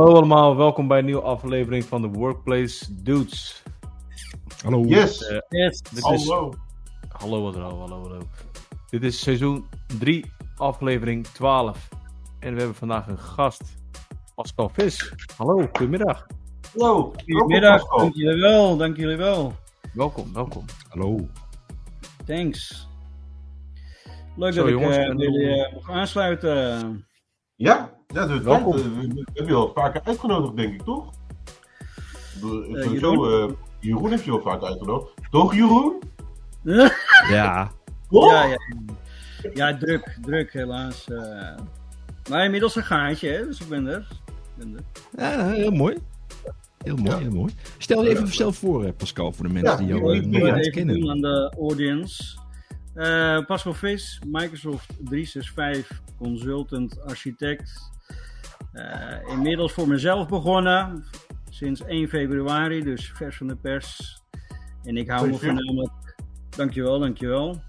Hallo allemaal, welkom bij een nieuwe aflevering van de Workplace Dudes. Hallo. Yes. Eh, Yes. dit is, Hallo. hallo, hallo, hallo, hallo. Dit is seizoen 3, aflevering 12. En we hebben vandaag een gast, Pascal Vis. Hallo, goedemiddag. Hallo. Goedemiddag, Welkom, dank jullie wel, dank jullie wel. Welkom, welkom. Hallo. Thanks. Leuk Zo, dat jongens, ik eh, jullie eh, mag aansluiten. Ja, ja dat Welkom. welkom. We, we hebben je al vaker uitgenodigd, denk ik, toch? De, Eh, sowieso, Jeroen? eh, Jeroen heeft je al vaak uitgenodigd. Toch, Jeroen? Ja. Toch? ja, ja. ja, druk, druk helaas. eh. maar inmiddels een gaatje, hè, dus ik ben er. Ik ben er. ja, heel mooi. Heel mooi, Ja. heel mooi. Stel je even zelf voor, eh, Pascal, voor de mensen Ja, die jou eh, niet kennen. aan de audience. Eh, Pascal Vis, Microsoft 365 consultant, architect. Eh, inmiddels voor mezelf begonnen. Sinds 1 februari, dus vers van de pers. En ik hou me voornamelijk... Dankjewel, dankjewel.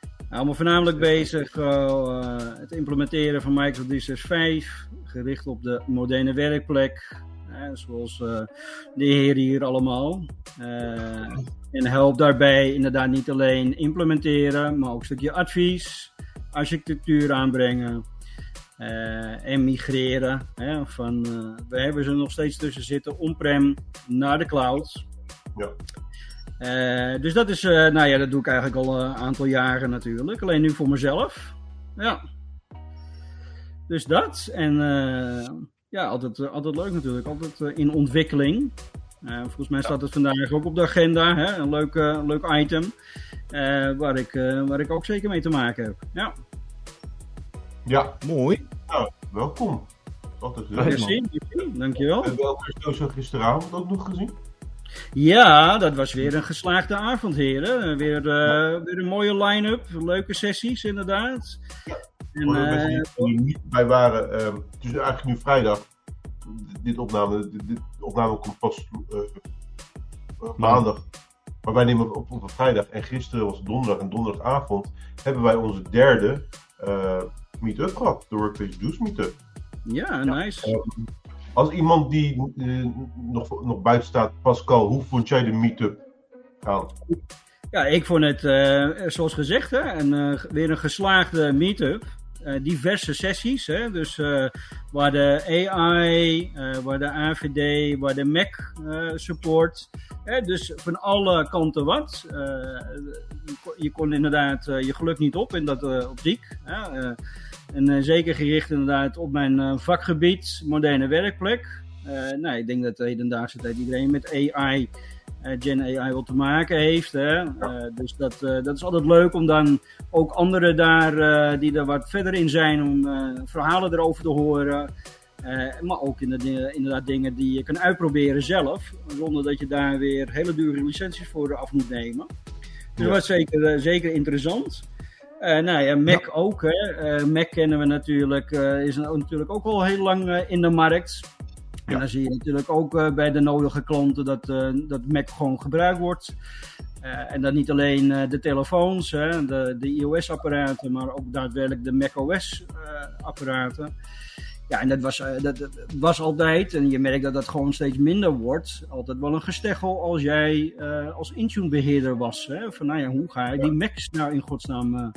Ik hou me voornamelijk bezig uh, het implementeren van Microsoft 365. Gericht op de moderne werkplek. zoals de heren hier allemaal. En help daarbij inderdaad niet alleen implementeren, maar ook een stukje advies, architectuur aanbrengen eh, en migreren. Hè, van, eh, we hebben ze nog steeds tussen zitten on-prem naar de cloud. Ja. Eh, dus dat is, nou ja, dat doe ik eigenlijk al een aantal jaren natuurlijk. Alleen nu voor mezelf. Ja. Dus dat. En ja, altijd, altijd leuk natuurlijk. Altijd in ontwikkeling. Eh, volgens mij staat het vandaag ook op de agenda. Hè? Een leuk, eh, leuk item. eh, waar, ik, eh, waar ik ook zeker mee te maken heb. Ja, Ja, Mooi. nou, welkom. Altijd leuk. merci. Dankjewel. Hebben we elkaar sowieso gisteravond ook nog gezien? Ja, dat was weer een geslaagde avond, heren. Weer, eh, weer een mooie line-up. Leuke sessies, inderdaad. En, Voor de mensen eh, die er niet bij waren, het is eigenlijk nu vrijdag. Dit opname, dit, dit opname komt pas eh, eh, maandag. Maar wij nemen op op vrijdag en gisteren was donderdag en donderdagavond hebben wij onze derde eh meet-up gehad. De Workplace Juice Meetup. ja, nice. Als iemand die nog, nog buiten staat, Pascal, hoe vond jij de meet-up gaan? Ja, ik vond het, zoals gezegd, hè, een, weer een geslaagde meet-up. Eh, diverse sessies, hè, dus eh, waar de AI, eh, waar de AVD, waar de Mac support. Hè, dus van alle kanten wat. Je, kon, inderdaad je geluk niet op in dat optiek. Hè, en zeker gericht inderdaad op mijn vakgebied, moderne werkplek. Nou, ik denk dat de hedendaagse tijd iedereen met AI Gen AI wat te maken heeft. Hè? Eh, dus dat, eh, dat is altijd leuk om dan ook anderen daar, eh, die er wat verder in zijn, om eh, verhalen erover te horen. Eh, maar ook inderdaad, dingen die je kan uitproberen zelf, zonder dat je daar weer hele dure licenties voor af moet nemen. Dus dat was zeker, eh, zeker interessant. Eh, nou ja, Mac ook. Hè. Eh, Mac kennen we natuurlijk, eh, is natuurlijk ook al heel lang eh, in de markt. En dan zie je natuurlijk ook eh, bij de nodige klanten dat, eh, dat Mac gewoon gebruikt wordt. Eh, en dat niet alleen de telefoons, hè, de, de iOS-apparaten, maar ook daadwerkelijk de macOS-apparaten. ja, en dat was, dat, was altijd, en je merkt dat dat gewoon steeds minder wordt, altijd wel een gesteggel als jij als Intune-beheerder was. Hè? Van nou ja, hoe ga ik die Macs nou in godsnaam eh,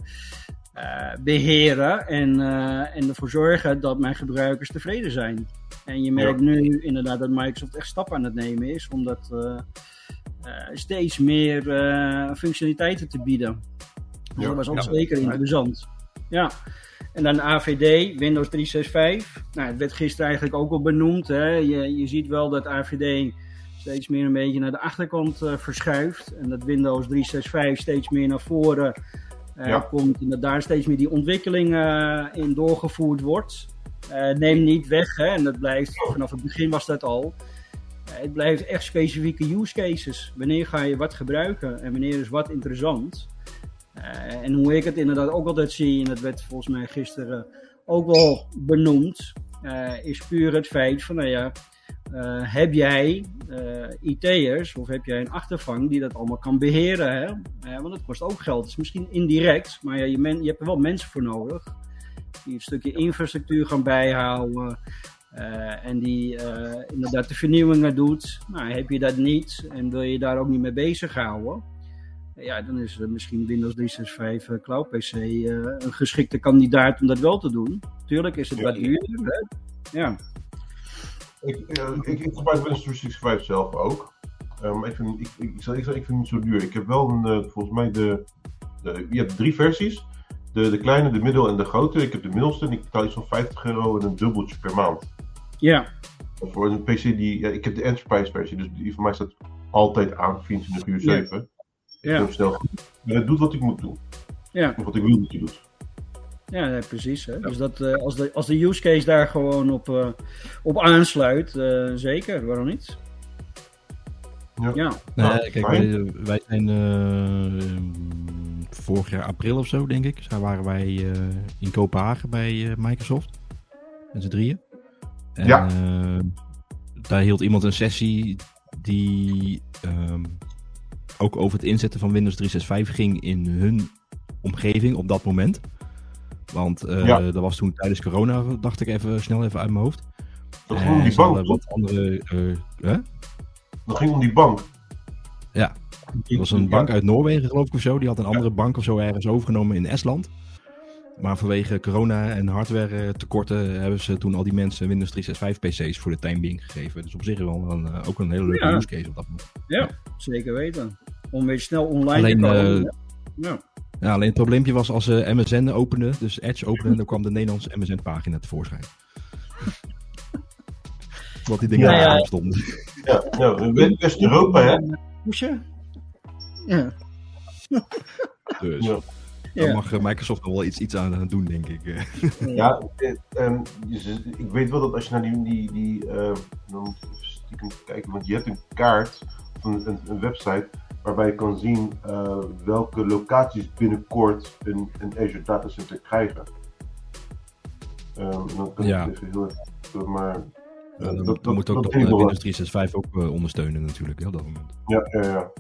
eh, beheren en, en ervoor zorgen dat mijn gebruikers tevreden zijn. En je merkt nu inderdaad dat Microsoft echt stappen aan het nemen is om dat eh, eh, steeds meer eh, functionaliteiten te bieden. Dus Ja, dat was ook ja. zeker interessant. Ja. En dan AVD, Windows 365. Nou, het werd gisteren eigenlijk ook al benoemd. Hè. Je, je ziet wel dat AVD steeds meer een beetje naar de achterkant verschuift. En dat Windows 365 steeds meer naar voren eh, Ja. komt. En dat daar steeds meer die ontwikkeling eh, in doorgevoerd wordt. Eh, neem niet weg, hè, en dat blijft, vanaf het begin was dat al. Eh, het blijft echt specifieke use cases. Wanneer ga je wat gebruiken en wanneer is wat interessant? Eh, en hoe ik het inderdaad ook altijd zie, en dat werd volgens mij gisteren ook wel benoemd, eh, is puur het feit van, nou ja, eh, heb jij eh, IT'ers of heb jij een achtervang die dat allemaal kan beheren? Hè? Eh, want het kost ook geld. Het is misschien indirect, maar ja, je, men, je hebt er wel mensen voor nodig. Die een stukje infrastructuur gaan bijhouden. en die inderdaad de vernieuwingen doet, nou, heb je dat niet en wil je daar ook niet mee bezighouden, ja, dan is misschien Windows 365 Cloud PC een geschikte kandidaat om dat wel te doen. Tuurlijk is het wat duurder. Hè? Ja. Ik, eh, ik, ik gebruik Windows 365 zelf ook. Eh, maar ik vind, ik, ik, ik, zal- ik, zal- ik vind het niet zo duur. Ik heb wel een, eh, volgens mij de, de. Je hebt drie versies: de, de kleine, de middel en de grote. Ik heb de middelste en ik betaal iets van 50 euro en een dubbeltje per maand. ja, Voor een PC die. Ja, ik heb de Enterprise versie, dus die van mij staat altijd aan 24 uur 7. Ik Ja. hem snel. Maar het doet wat ik moet doen. ja. Of wat ik wil dat hij doet. Ja, nee, precies. Hè? Dus dat, eh, als, de, als de use case daar gewoon op, eh, op aansluit, eh, zeker, waarom niet? Ja. Ja, Nee, Nou, kijk, wij, wij zijn eh, vorig jaar april of zo, denk ik. Daar waren wij eh, in Kopenhagen bij eh, Microsoft. Met z'n drieën. En, Ja. eh, daar hield iemand een sessie die ehm, ook over het inzetten van Windows 365 ging in hun omgeving op dat moment. Want eh, Ja. dat was toen tijdens corona, dacht ik even snel even uit mijn hoofd. Dat ging om die bank. wat andere. eh, hè? Dat ging om die bank. Er was een bank uit Noorwegen, geloof ik, of zo. Die had een andere bank of zo ergens overgenomen in Estland. Maar vanwege corona en hardware tekorten hebben ze toen al die mensen Windows 365 PC's voor de time being gegeven. Dus op zich wel een, eh, ook een hele leuke Ja. use case op dat moment. ja, zeker weten. Om weer snel online Alleen, te komen. eh, ja. Ja, alleen het probleempje was als ze MSN openden, dus Edge openden, dan kwam de Nederlandse MSN pagina tevoorschijn. Wat die dingen Ja, ja. ja, stonden. Ja, ja West- West-Europa, hè? Ja. Dus Ja. daar mag eh, Microsoft nog wel iets, iets aan doen, denk ik. eh. Ja, eh, ehm, ik weet wel dat als je naar die, die, die eh, dan moet ik even stiekem kijken, want je hebt een kaart of een, een, een website waarbij je kan zien eh, welke locaties binnenkort een, een Azure datacenter krijgen. Ehm, dan kan Ja. ik even heel even, maar Ja, dan, dat- moet ook dat eh, wel Windows 365 ook eh, ondersteunen natuurlijk, hè, op dat moment. ja, ja, ja.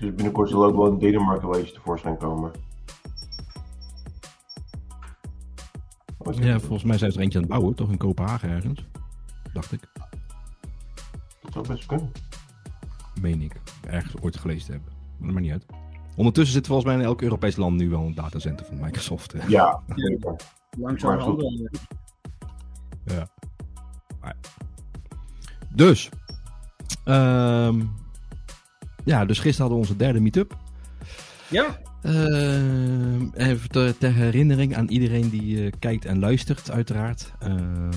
Dus binnenkort zal ook wel een Denemarken eens tevoorschijn komen. Ja, volgens mij zijn ze er eentje aan het bouwen, toch in Kopenhagen ergens. Dacht ik, zou best kunnen. meen ik. Ergens ooit gelezen te hebben. Maar dat maakt niet uit. Ondertussen zit volgens mij in elk Europees land nu wel een datacenter van Microsoft. hè. Ja, zeker. Langzaam Maar goed. handelen. Dus, ehm, ja, dus gisteren hadden we onze derde meetup. Ja, Ehm, even ter, ter herinnering aan iedereen die eh, kijkt en luistert, uiteraard. Ehm,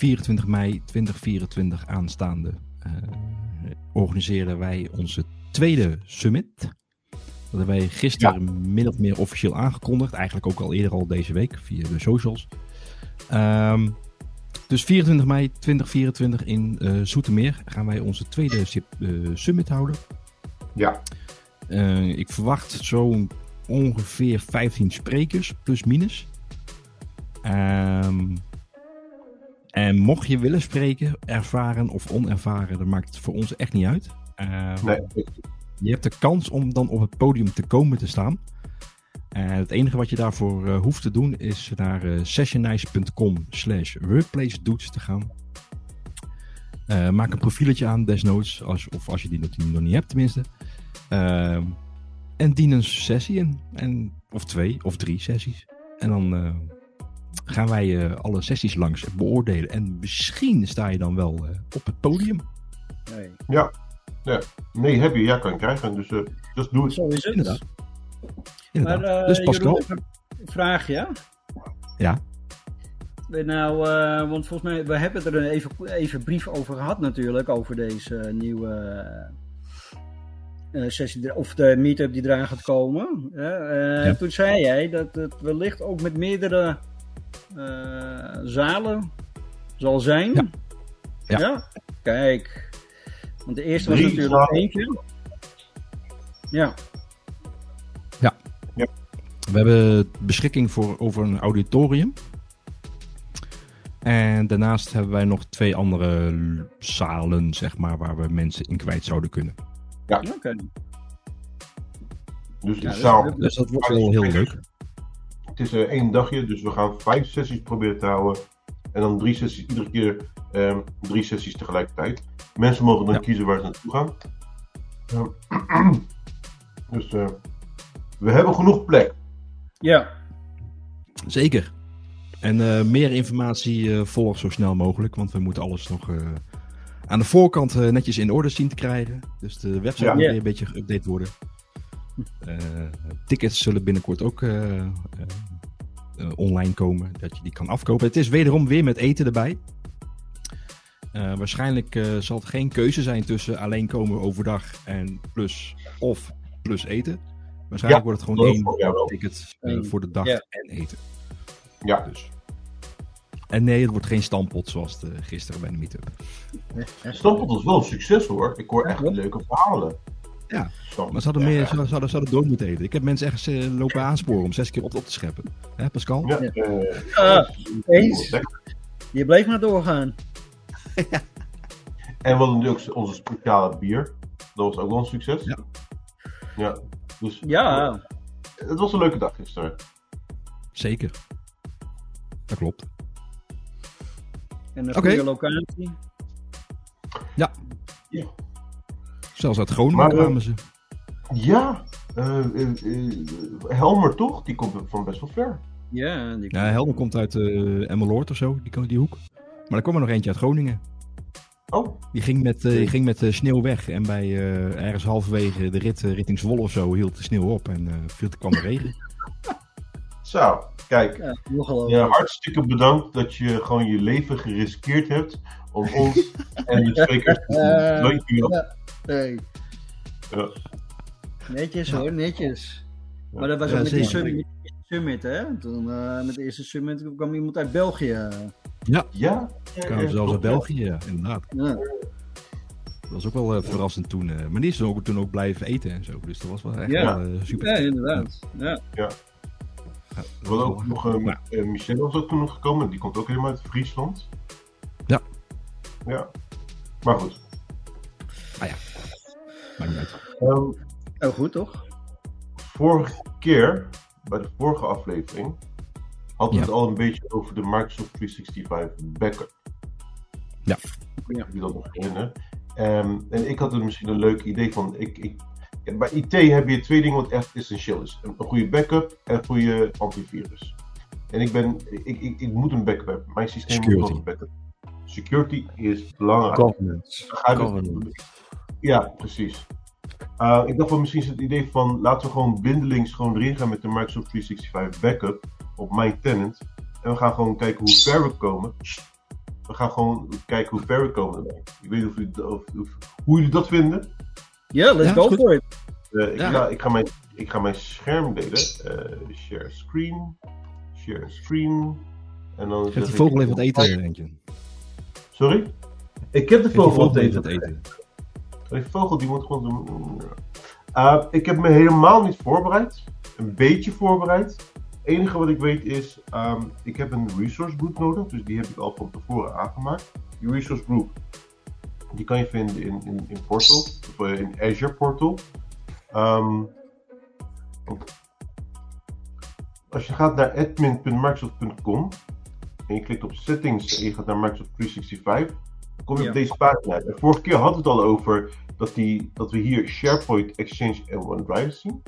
24 mei 2024 aanstaande eh, organiseren wij onze tweede summit. Dat hebben wij gisteren min of meer officieel aangekondigd. Eigenlijk ook al eerder al deze week via de socials. Ehm, dus 24 mei 2024 in eh Zoetermeer gaan wij onze tweede eh, summit houden. Ja, ik verwacht zo'n ongeveer 15 sprekers, plus minus. Ehm, en mocht je willen spreken, ervaren of onervaren, dat maakt het voor ons echt niet uit. Ehm, nee. Je hebt de kans om dan op het podium te komen te staan. En het enige wat je daarvoor eh, hoeft te doen is naar eh, sessionize.com slash workplace doets te gaan. Eh, maak een profieletje aan, desnoods, als, of als je die nog, nog niet hebt tenminste. Ehm, en dien een sessie in. En, of twee of drie sessies. En dan eh, gaan wij eh, alle sessies langs beoordelen. En misschien sta je dan wel eh, op het podium. nee. Ja. ja. Nee, heb je. Ja, kan je krijgen. Dus eh just doe het. zo is het. Inderdaad. Inderdaad. Maar, eh, dus Pascal, Jeroen, een vraag, ja? Ja. Nou, eh, want volgens mij, we hebben er even, even brief over gehad natuurlijk, over deze nieuwe eh, sessie, of de meetup die eraan gaat komen. Eh, Ja. Toen zei jij dat het wellicht ook met meerdere zalen zal zijn. Ja. Ja. Kijk, want de eerste was natuurlijk zalen. eentje. Ja, we hebben beschikking voor, over een auditorium. En daarnaast hebben wij nog twee andere zalen, zeg maar, waar we mensen in kwijt zouden kunnen. oké. Dus Ja, zaal. leuk. Dus dat wordt wel heel leuk. 10 het is eh, één dagje, dus we gaan vijf sessies proberen te houden. En dan drie sessies, iedere keer ehm, drie sessies tegelijkertijd. Mensen mogen dan Ja. kiezen waar ze naartoe gaan. Ehm, dus eh, we hebben genoeg plek. Ja, Zeker. En eh, meer informatie eh volgt zo snel mogelijk, want we moeten alles nog eh, aan de voorkant netjes in orde zien te krijgen. Dus de website Ja. moet Ja. weer een beetje geüpdate worden. Eh, tickets zullen binnenkort ook online komen, dat je die kan afkopen. Het is wederom weer met eten erbij. Eh, waarschijnlijk eh, zal het geen keuze zijn tussen alleen komen overdag en plus of plus eten. Waarschijnlijk wordt het gewoon één ticket eh, Eén, voor de dag ja. en eten. Ja, Dus. En nee, het wordt geen stampot zoals de, gisteren bij de meetup. Stampot is wel een succes hoor. Ik hoor echt Ja. leuke verhalen. Ja. Maar ze hadden, Ja, meer, ja. ze, ze hadden, ze hadden door moeten eten. Ik heb mensen echt eh, lopen aansporen om zes keer op, op te scheppen. Hè, Pascal? Ja, eh, Ah, eens. je bleef maar doorgaan. En we hadden natuurlijk ook onze speciale bier. Dat was ook wel een succes. Ja. Ja, dus Ja, het was een leuke dag gisteren. Zeker. Dat klopt. en een Oké. goede locatie. Ja, Zelfs uit Groningen eh, kwamen ze. ja eh, eh, Helmer toch? Die komt van best wel ver. Ja, die... Ja, Helder komt uit uh, Emmeloord of zo, die, die hoek. Maar er kwam er nog eentje uit Groningen. Oh, Die ging met, eh, die ging met sneeuw weg. En bij eh, ergens halverwege de rit richting Zwolle of zo hield de sneeuw op. En eh viel kwam de regen. zo. Kijk, ja, hartstikke bedankt dat je gewoon je leven geriskeerd hebt om ons en de sprekers te Dank je wel. Hey. Ja. Netjes hoor, netjes. Maar dat was Ja, ook met die summit, hè? Toen, eh, met de eerste summit kwam iemand uit België. Ja? Kwamen zelfs uit België, ja, inderdaad. Ja. Dat was ook wel eh, verrassend toen. eh, maar die is ook, toen ook blijven eten en zo. Dus dat was wel echt Ja. wel, super. ja, inderdaad. Ja. Ja, We hadden ook nog Nou, Michel was ook toen nog gekomen. Die komt ook helemaal uit Friesland. Ja. Ja. Maar goed. Maakt niet uit. Ehm, Oh, goed toch? vorige keer, bij de vorige aflevering, hadden we Ja. het al een beetje over de Microsoft 365 backup. Ja. Ik weet niet of je dat nog herinnert. Ehm, en ik had er misschien een leuk idee van. Ik, ik, bij IT heb je twee dingen wat echt essentieel is: een, goede backup en een goede antivirus. En ik, ben, ik, ik, ik moet een backup hebben. Mijn systeem moet Security. een backup. Security is belangrijk. Governance. Governance. Ja, precies. Uh, ik dacht wel misschien is het idee van laten we gewoon blindelings gewoon erin gaan met de Microsoft 365 backup op mijn tenant. En we gaan gewoon kijken hoe ver we komen. We gaan gewoon kijken hoe ver we komen. Ik weet niet of jullie, of, of- hoe jullie dat vinden. Ja, let's Ja, go for it. Eh, ik, Ja. ga, ik, ga mijn, ik ga mijn scherm delen. Eh, share screen. Share screen. En dan Geef ik- vogel even wat eten, eentje. Sorry? Ik heb de vogel wat eten. Die vogel die moet gewoon doen. Uh, ik heb me helemaal niet voorbereid. Een beetje voorbereid. Het enige wat ik weet is, ehm, ik heb een resource group nodig. Dus die heb ik al van tevoren aangemaakt. Die resource group, die kan je vinden in, in, in Portal. Of eh, in Azure Portal. Ehm, als je gaat naar admin.microsoft.com en je klikt op settings en je gaat naar Microsoft 365, dan kom je Ja. op deze pagina. uit. En vorige keer hadden we het al over dat, die, dat we hier SharePoint, Exchange en OneDrive zien.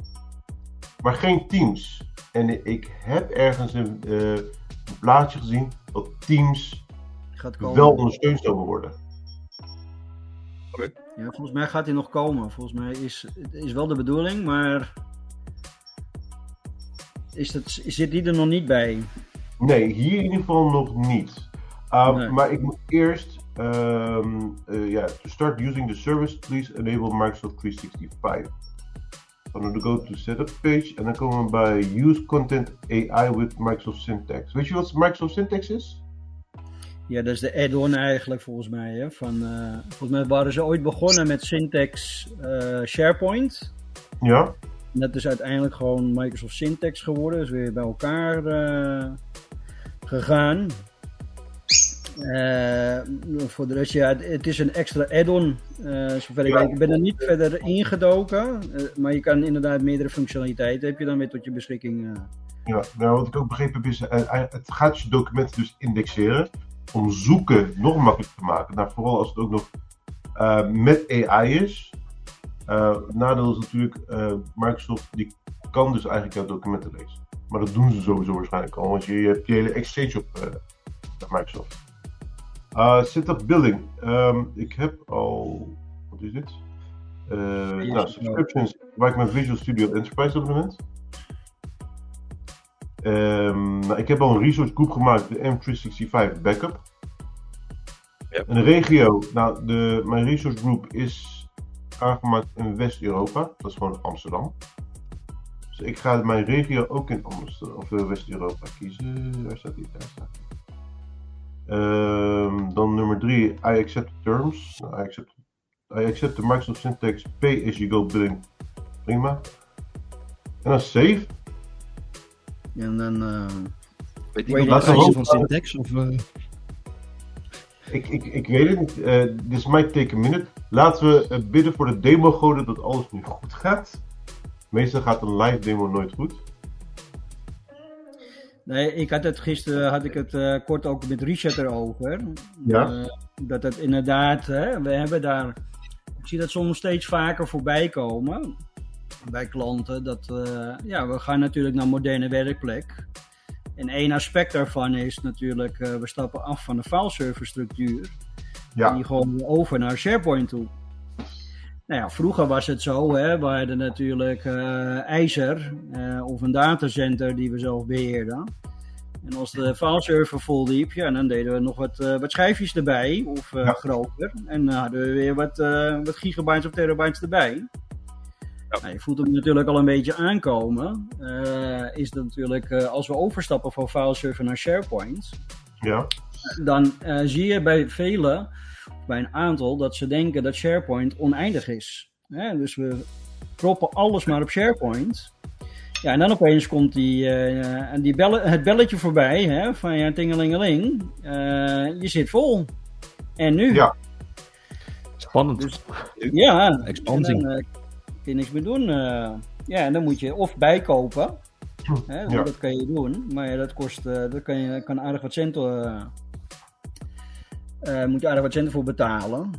Maar geen Teams. En ik heb ergens een, eh, een plaatje gezien dat Teams Gaat komen. wel ondersteund zou worden. Ja, volgens mij gaat hij nog komen. Volgens mij is het is wel de bedoeling, maar is dat, zit die er nog niet bij? Nee, hier in ieder geval nog niet. Uh, Nee. Maar ik moet eerst, ja, to start using the service, please enable Microsoft 365. Dan gaan we go to setup page en dan komen we bij use content AI with Microsoft Syntax. Weet je wat Microsoft Syntax is? Ja, dat is de add-on eigenlijk volgens mij. Hè? Van, eh, volgens mij waren ze ooit begonnen met Syntax eh, SharePoint. Ja, En dat is uiteindelijk gewoon Microsoft Syntax geworden. Dus weer bij elkaar gegaan. Eh, voor de rest, ja, het, is een extra add-on. eh, zover ik weet. Ik ben er niet verder ingedoken. eh, maar je kan inderdaad meerdere functionaliteiten heb je dan weer tot je beschikking. Ja, nou, wat ik ook begrepen heb is, het gaat je documenten dus indexeren om zoeken nog makkelijker te maken. Nou, vooral als het ook nog met AI is. Nadeel is natuurlijk, Microsoft die kan dus eigenlijk jouw documenten lezen. Maar dat doen ze sowieso waarschijnlijk al, want je, je hebt je hele Exchange op uh, Microsoft. setup billing. Um, ik heb al, wat is dit? nou, subscriptions waar ik mijn Visual Studio Enterprise abonnement. Um, nou, ik heb al een resource group gemaakt, de M365 Backup. Ja. Een regio, nou, de, mijn resource group is aangemaakt in West-Europa. Dat is gewoon Amsterdam. Dus ik ga mijn regio ook in Amsterdam, of West-Europa kiezen. Waar staat die? Daar staat die. Um, dan nummer 3, I accept terms. Nou, I, accept, I accept the Microsoft Syntax Pay as you go billing. Prima. En dan save. En dan. Uh, Weet je wat de van syntax? Of, uh... ik, ik, ik weet het niet. Uh, this might take a minute. Laten we bidden voor de demo goden dat alles nu goed gaat. Meestal gaat een live demo nooit goed. Nee, ik had het gisteren had ik het uh, kort ook met Richard erover. Ja. Uh, dat het inderdaad, hè, we hebben daar. Ik zie dat soms steeds vaker voorbij komen bij klanten. Dat, uh, ja, we gaan natuurlijk naar moderne werkplek. En één aspect daarvan is natuurlijk, we stappen af van de fileserver structuur. Ja. En die gewoon over naar SharePoint toe. Nou ja, vroeger was het zo, hè, we hadden natuurlijk uh, IJzer of een datacenter die we zelf beheerden. En als de fileserver vol liep, ja, dan deden we nog wat, wat schijfjes erbij, of Ja. groter. En dan hadden we weer wat, wat gigabytes of terabytes erbij. Nou, je voelt hem natuurlijk al een beetje aankomen. Is dat natuurlijk, als we overstappen van fileserver naar SharePoint, Ja. dan zie je bij velen, bij een aantal, dat ze denken dat SharePoint oneindig is. Hè? Dus we proppen alles maar op SharePoint. Ja, en dan opeens komt die, die bellen, het belletje voorbij hè, van ja, tingelingeling. je zit vol. En nu? Ja. Spannend. Dus, ja, Expansie. en dan, kun je niks meer doen. Uh, ja, en dan moet je of bijkopen. Hè, Ja. Dat kan je doen. Maar ja, dat kost, uh, daar kan je kan aardig wat centen. Uh, moet je aardig wat centen voor betalen.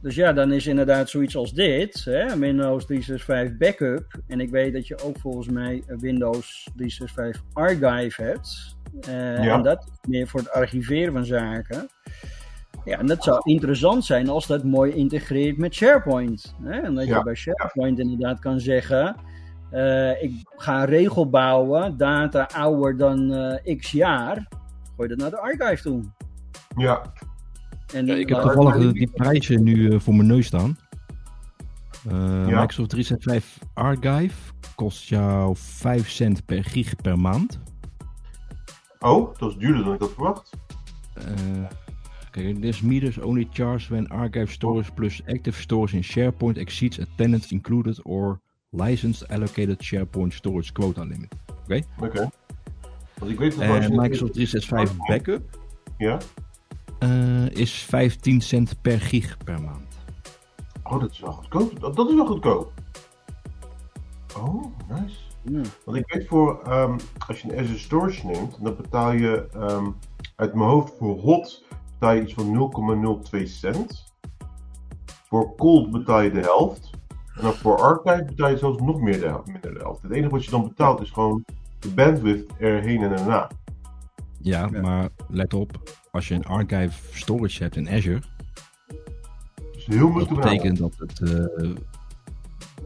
dus ja, dan is inderdaad zoiets als dit. Hè, Windows 365 Backup. En ik weet dat je ook volgens mij Windows 365 Archive hebt. Ja. En dat is meer voor het archiveren van zaken. Ja, en dat zou interessant zijn als dat mooi integreert met SharePoint. Hè? En dat Ja, je bij SharePoint inderdaad kan zeggen: uh, ik ga een regel bouwen, data ouder dan uh, x jaar. Gooi dat naar de archive toe. Ja. En Ja, ik heb toevallig die, die prijzen nu eh, voor mijn neus staan. Eh, Ja. Microsoft 365 Archive kost jou 5 cent per gig per maand. Oh, dat is duurder dan ik had verwacht. Uh, Kijk, this meters only charged when archive storage plus active storage in SharePoint exceeds a tenant included or licensed allocated SharePoint storage quota limit. Oké. Want ik weet dat als En je... Microsoft 365 Backup Ja. Is 15 cent per gig per maand. Oh, dat is wel goedkoop. Dat, dat is wel goedkoop. Oh, nice. Ja. Want ik weet voor, ehm, als je een Azure Storage neemt, dan betaal je ehm, uit mijn hoofd voor hot betaal je iets van 0,02 cent. Voor cold betaal je de helft. En dan voor archive betaal je zelfs nog meer de helft, minder de helft. Het enige wat je dan betaalt is gewoon de bandwidth erheen en erna. Ja, Ja. maar let op, als je een archive storage hebt in Azure, Dus heel dat betekent dat het. eh,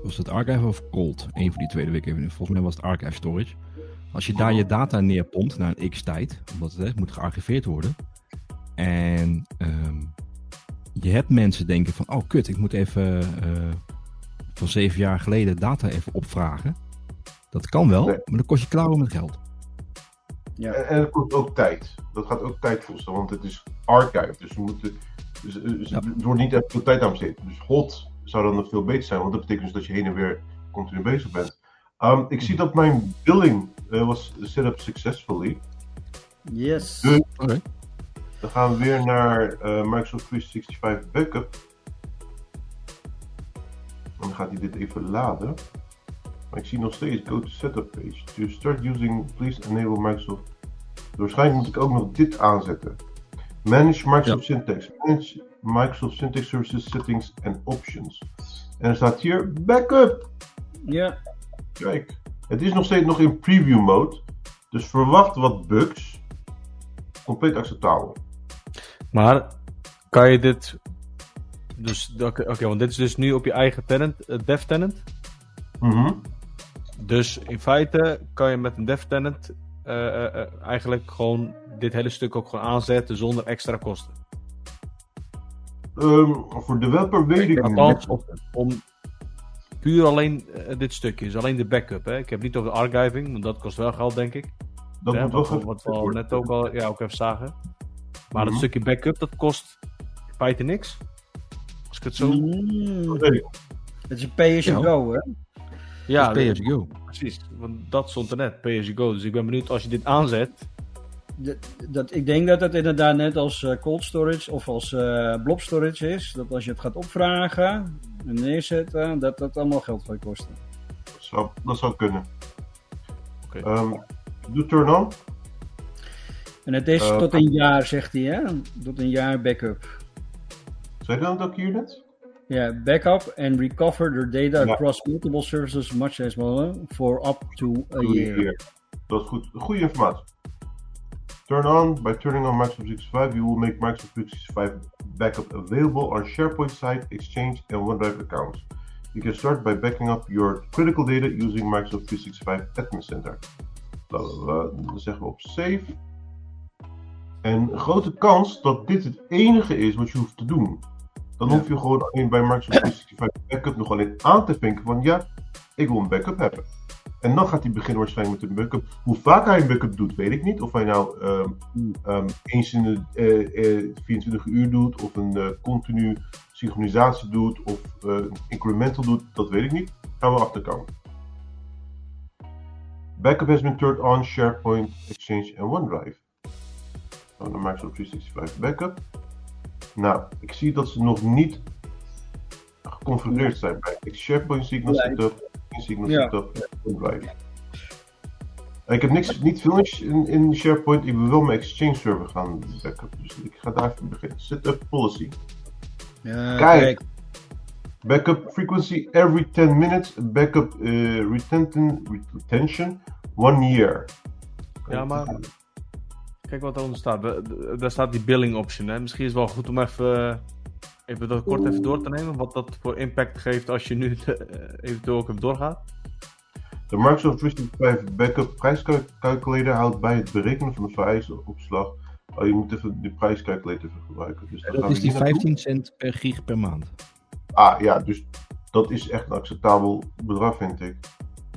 was het archive of cold? Een van die twee, dat weet ik even. Volgens mij was het archive storage. Als je daar je data neerpompt na een x tijd, omdat het hè, moet gearchiveerd worden. En ehm, je hebt mensen denken van, oh kut, ik moet even eh, van zeven jaar geleden data even opvragen. Dat kan wel, maar dan kost je klauwen met geld. Ja. En, en het kost ook tijd. Dat gaat ook tijd kosten, want het is archive. Dus, we moeten, dus, dus Ja. er wordt niet echt veel tijd aan besteed. Dus hot zou dan nog veel beter zijn, want dat betekent dus dat je heen en weer continu bezig bent. Um, ik zie dat mijn billing eh, was set up successfully. Yes. Dus- Oké. Dan gaan we weer naar eh, Microsoft 365 Backup. En dan gaat hij dit even laden. Maar ik zie nog steeds go to setup page. To start using, please enable Microsoft. Waarschijnlijk moet ik ook nog dit aanzetten. Manage Microsoft Syntax. Manage Microsoft Syntax Services Settings and Options. En er staat hier backup. Ja, Kijk, het is nog steeds nog in preview mode. Dus verwacht wat bugs. Compleet acceptabel. Maar kan je dit. Dus, oké, want dit is dus nu op je eigen tenant, eh, dev tenant. Mhm. Dus in feite kan je met een dev tenant eh, eh, eh, eigenlijk gewoon dit hele stuk ook gewoon aanzetten zonder extra kosten. Ehm, voor developer weet ik niet. om, om puur alleen dit stukje, dus alleen de backup. Hè? Ik heb niet over de archiving, want dat kost wel geld, denk ik. Dat moet wel wat, wat we al net ook al ja, ook even zagen. Maar Mhm. dat stukje backup, dat kost in feite niks. Als ik het zo... Mm, Dat is een pay as you Ja. go, hè? Ja, go. precies. Want dat stond er net, pay as you go. Dus ik ben benieuwd als je dit aanzet. Dat, dat, ik denk dat het inderdaad net als eh, cold storage of als eh, blob storage is. Dat als je het gaat opvragen en neerzetten, dat dat allemaal geld gaat kosten. Dat zou, dat zou kunnen. Oké. Ehm, doe turn on. En het is Eh, tot een jaar, zegt hij, hè? Tot een jaar backup. Zei je dat ook hier net? Ja, backup and recover their data Ja. across multiple services, much as well, for up to a year. Dat is goed. Goede informatie. Turn on. By turning on Microsoft 365, you will make Microsoft 365 backup available on SharePoint site, Exchange, and OneDrive accounts. You can start by backing up your critical data using Microsoft 365 Admin Center. Dan zeggen we op save. En grote kans dat dit het enige is wat je hoeft te doen. Dan Ja. hoef je gewoon alleen bij Microsoft 365 backup nog alleen aan te vinken van ja, ik wil een backup hebben. En dan gaat hij beginnen waarschijnlijk met een backup. Hoe vaak hij een backup doet, weet ik niet. Of hij nou ehm, ehm, eens in de eh, eh, 24 uur doet, of een eh, continu synchronisatie doet, of eh, incremental doet, dat weet ik niet. Gaan we achterkomen. Backup has been turned on SharePoint, Exchange en OneDrive. Dan naar Microsoft 365 Backup. Nou, ik zie dat ze nog niet geconfigureerd zijn bij SharePoint Ja, setup, zie ik nog Ja. setup en OneDrive. Ik heb niks, niet veel in, in SharePoint. Ik wil wel mijn Exchange server gaan backup. Dus ik ga daar even beginnen. Setup policy. Ja, Kijk. kijk. Backup frequency every 10 minutes. Backup eh, retention, retention one year. Ja, maar- Kijk wat eronder staat. Daar staat die billing option. Hè? Misschien is het wel goed om even, eh, even dat kort even door te nemen. Wat dat voor impact geeft als je nu eh, eventueel ook even doorgaat. De Microsoft 365 Backup prijscalculator houdt bij het berekenen van de vereiste opslag. Oh, je moet even de prijscalculator even gebruiken. Dus Dat is die hier naartoe. 15 cent per gig per maand. Ah ja, dus dat is echt een acceptabel bedrag, vind ik.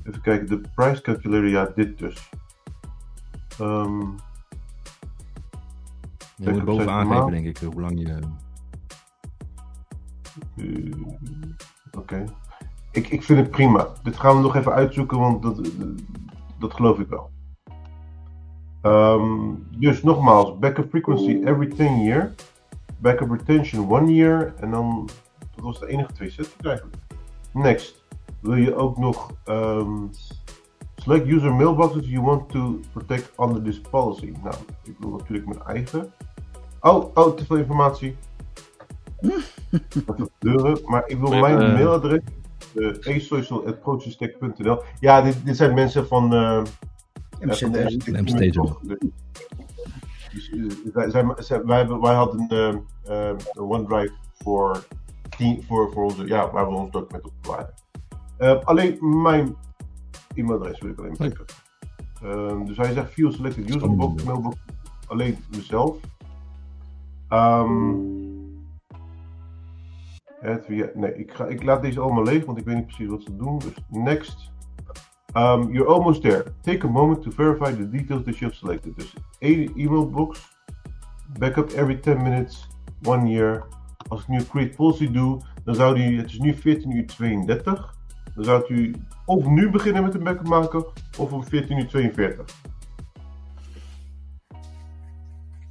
Even kijken, de price calculator, ja, dit dus. Ehm, Je moet boven aangeven, denk ik, hoe lang je... eh, Oké. Ik, ik vind het prima. Dit gaan we nog even uitzoeken, want dat, dat geloof ik wel. Ehm, dus nogmaals, backup frequency every 10 year. Backup retention one year. En dan, dat was de enige twee settings eigenlijk. Next, wil je ook nog ehm, select user mailboxes you want to protect under this policy. Nou, ik wil natuurlijk mijn eigen. Oh, oh, te veel informatie. Deuren, maar ik wil mijn eh, mailadres, uh. Ja, dit, dit zijn mensen van. eh, de MCT. MCT. Dus, eh, wij, zij- zij- wij, hebben- wij hadden eh, eh, een OneDrive voor, team, voor, voor onze, ja, waar we ons document op bewaren. Eh, alleen mijn e-mailadres wil ik alleen maar checken. Ehm, dus hij zegt view selected user box, mailbox, alleen mezelf. Ehm het via, nee, ik, ga, ik laat deze allemaal leeg, want ik weet niet precies wat ze doen. Dus next. Um, you're almost there. Take a moment to verify the details that you have selected. Dus één e-mailbox, backup every 10 minutes, one year. Als ik nu create policy doe, dan zou die, het is nu 14 uur 32. Dan zou u of nu beginnen met een backup maken, of om 14 uur 42.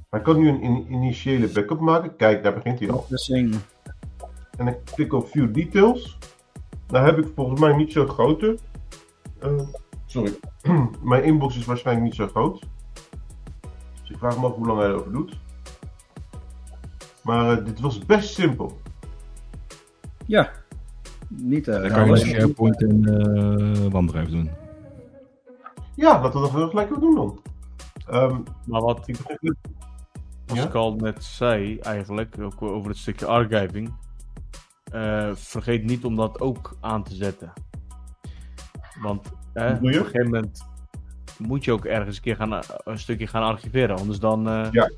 Hij kan nu een in- initiële backup maken. Kijk, daar begint hij al. En ik klik op View Details. Dan heb ik volgens mij niet zo'n grote. Eh, sorry. Mijn inbox is waarschijnlijk niet zo groot. Dus ik vraag me af hoe lang hij erover doet. Maar eh, dit was best simpel. Ja. Niet eh Dan kan je SharePoint en eh OneDrive doen. Ja, laten we dat wel gelijk doen dan. Ehm, Maar wat ik Als Ja? ik al net zei, eigenlijk, ook over het stukje archiving. eh, vergeet niet om dat ook aan te zetten. Want eh, op een gegeven moment moet je ook ergens een keer gaan, eh, een stukje gaan archiveren. Anders dan eh, Ja.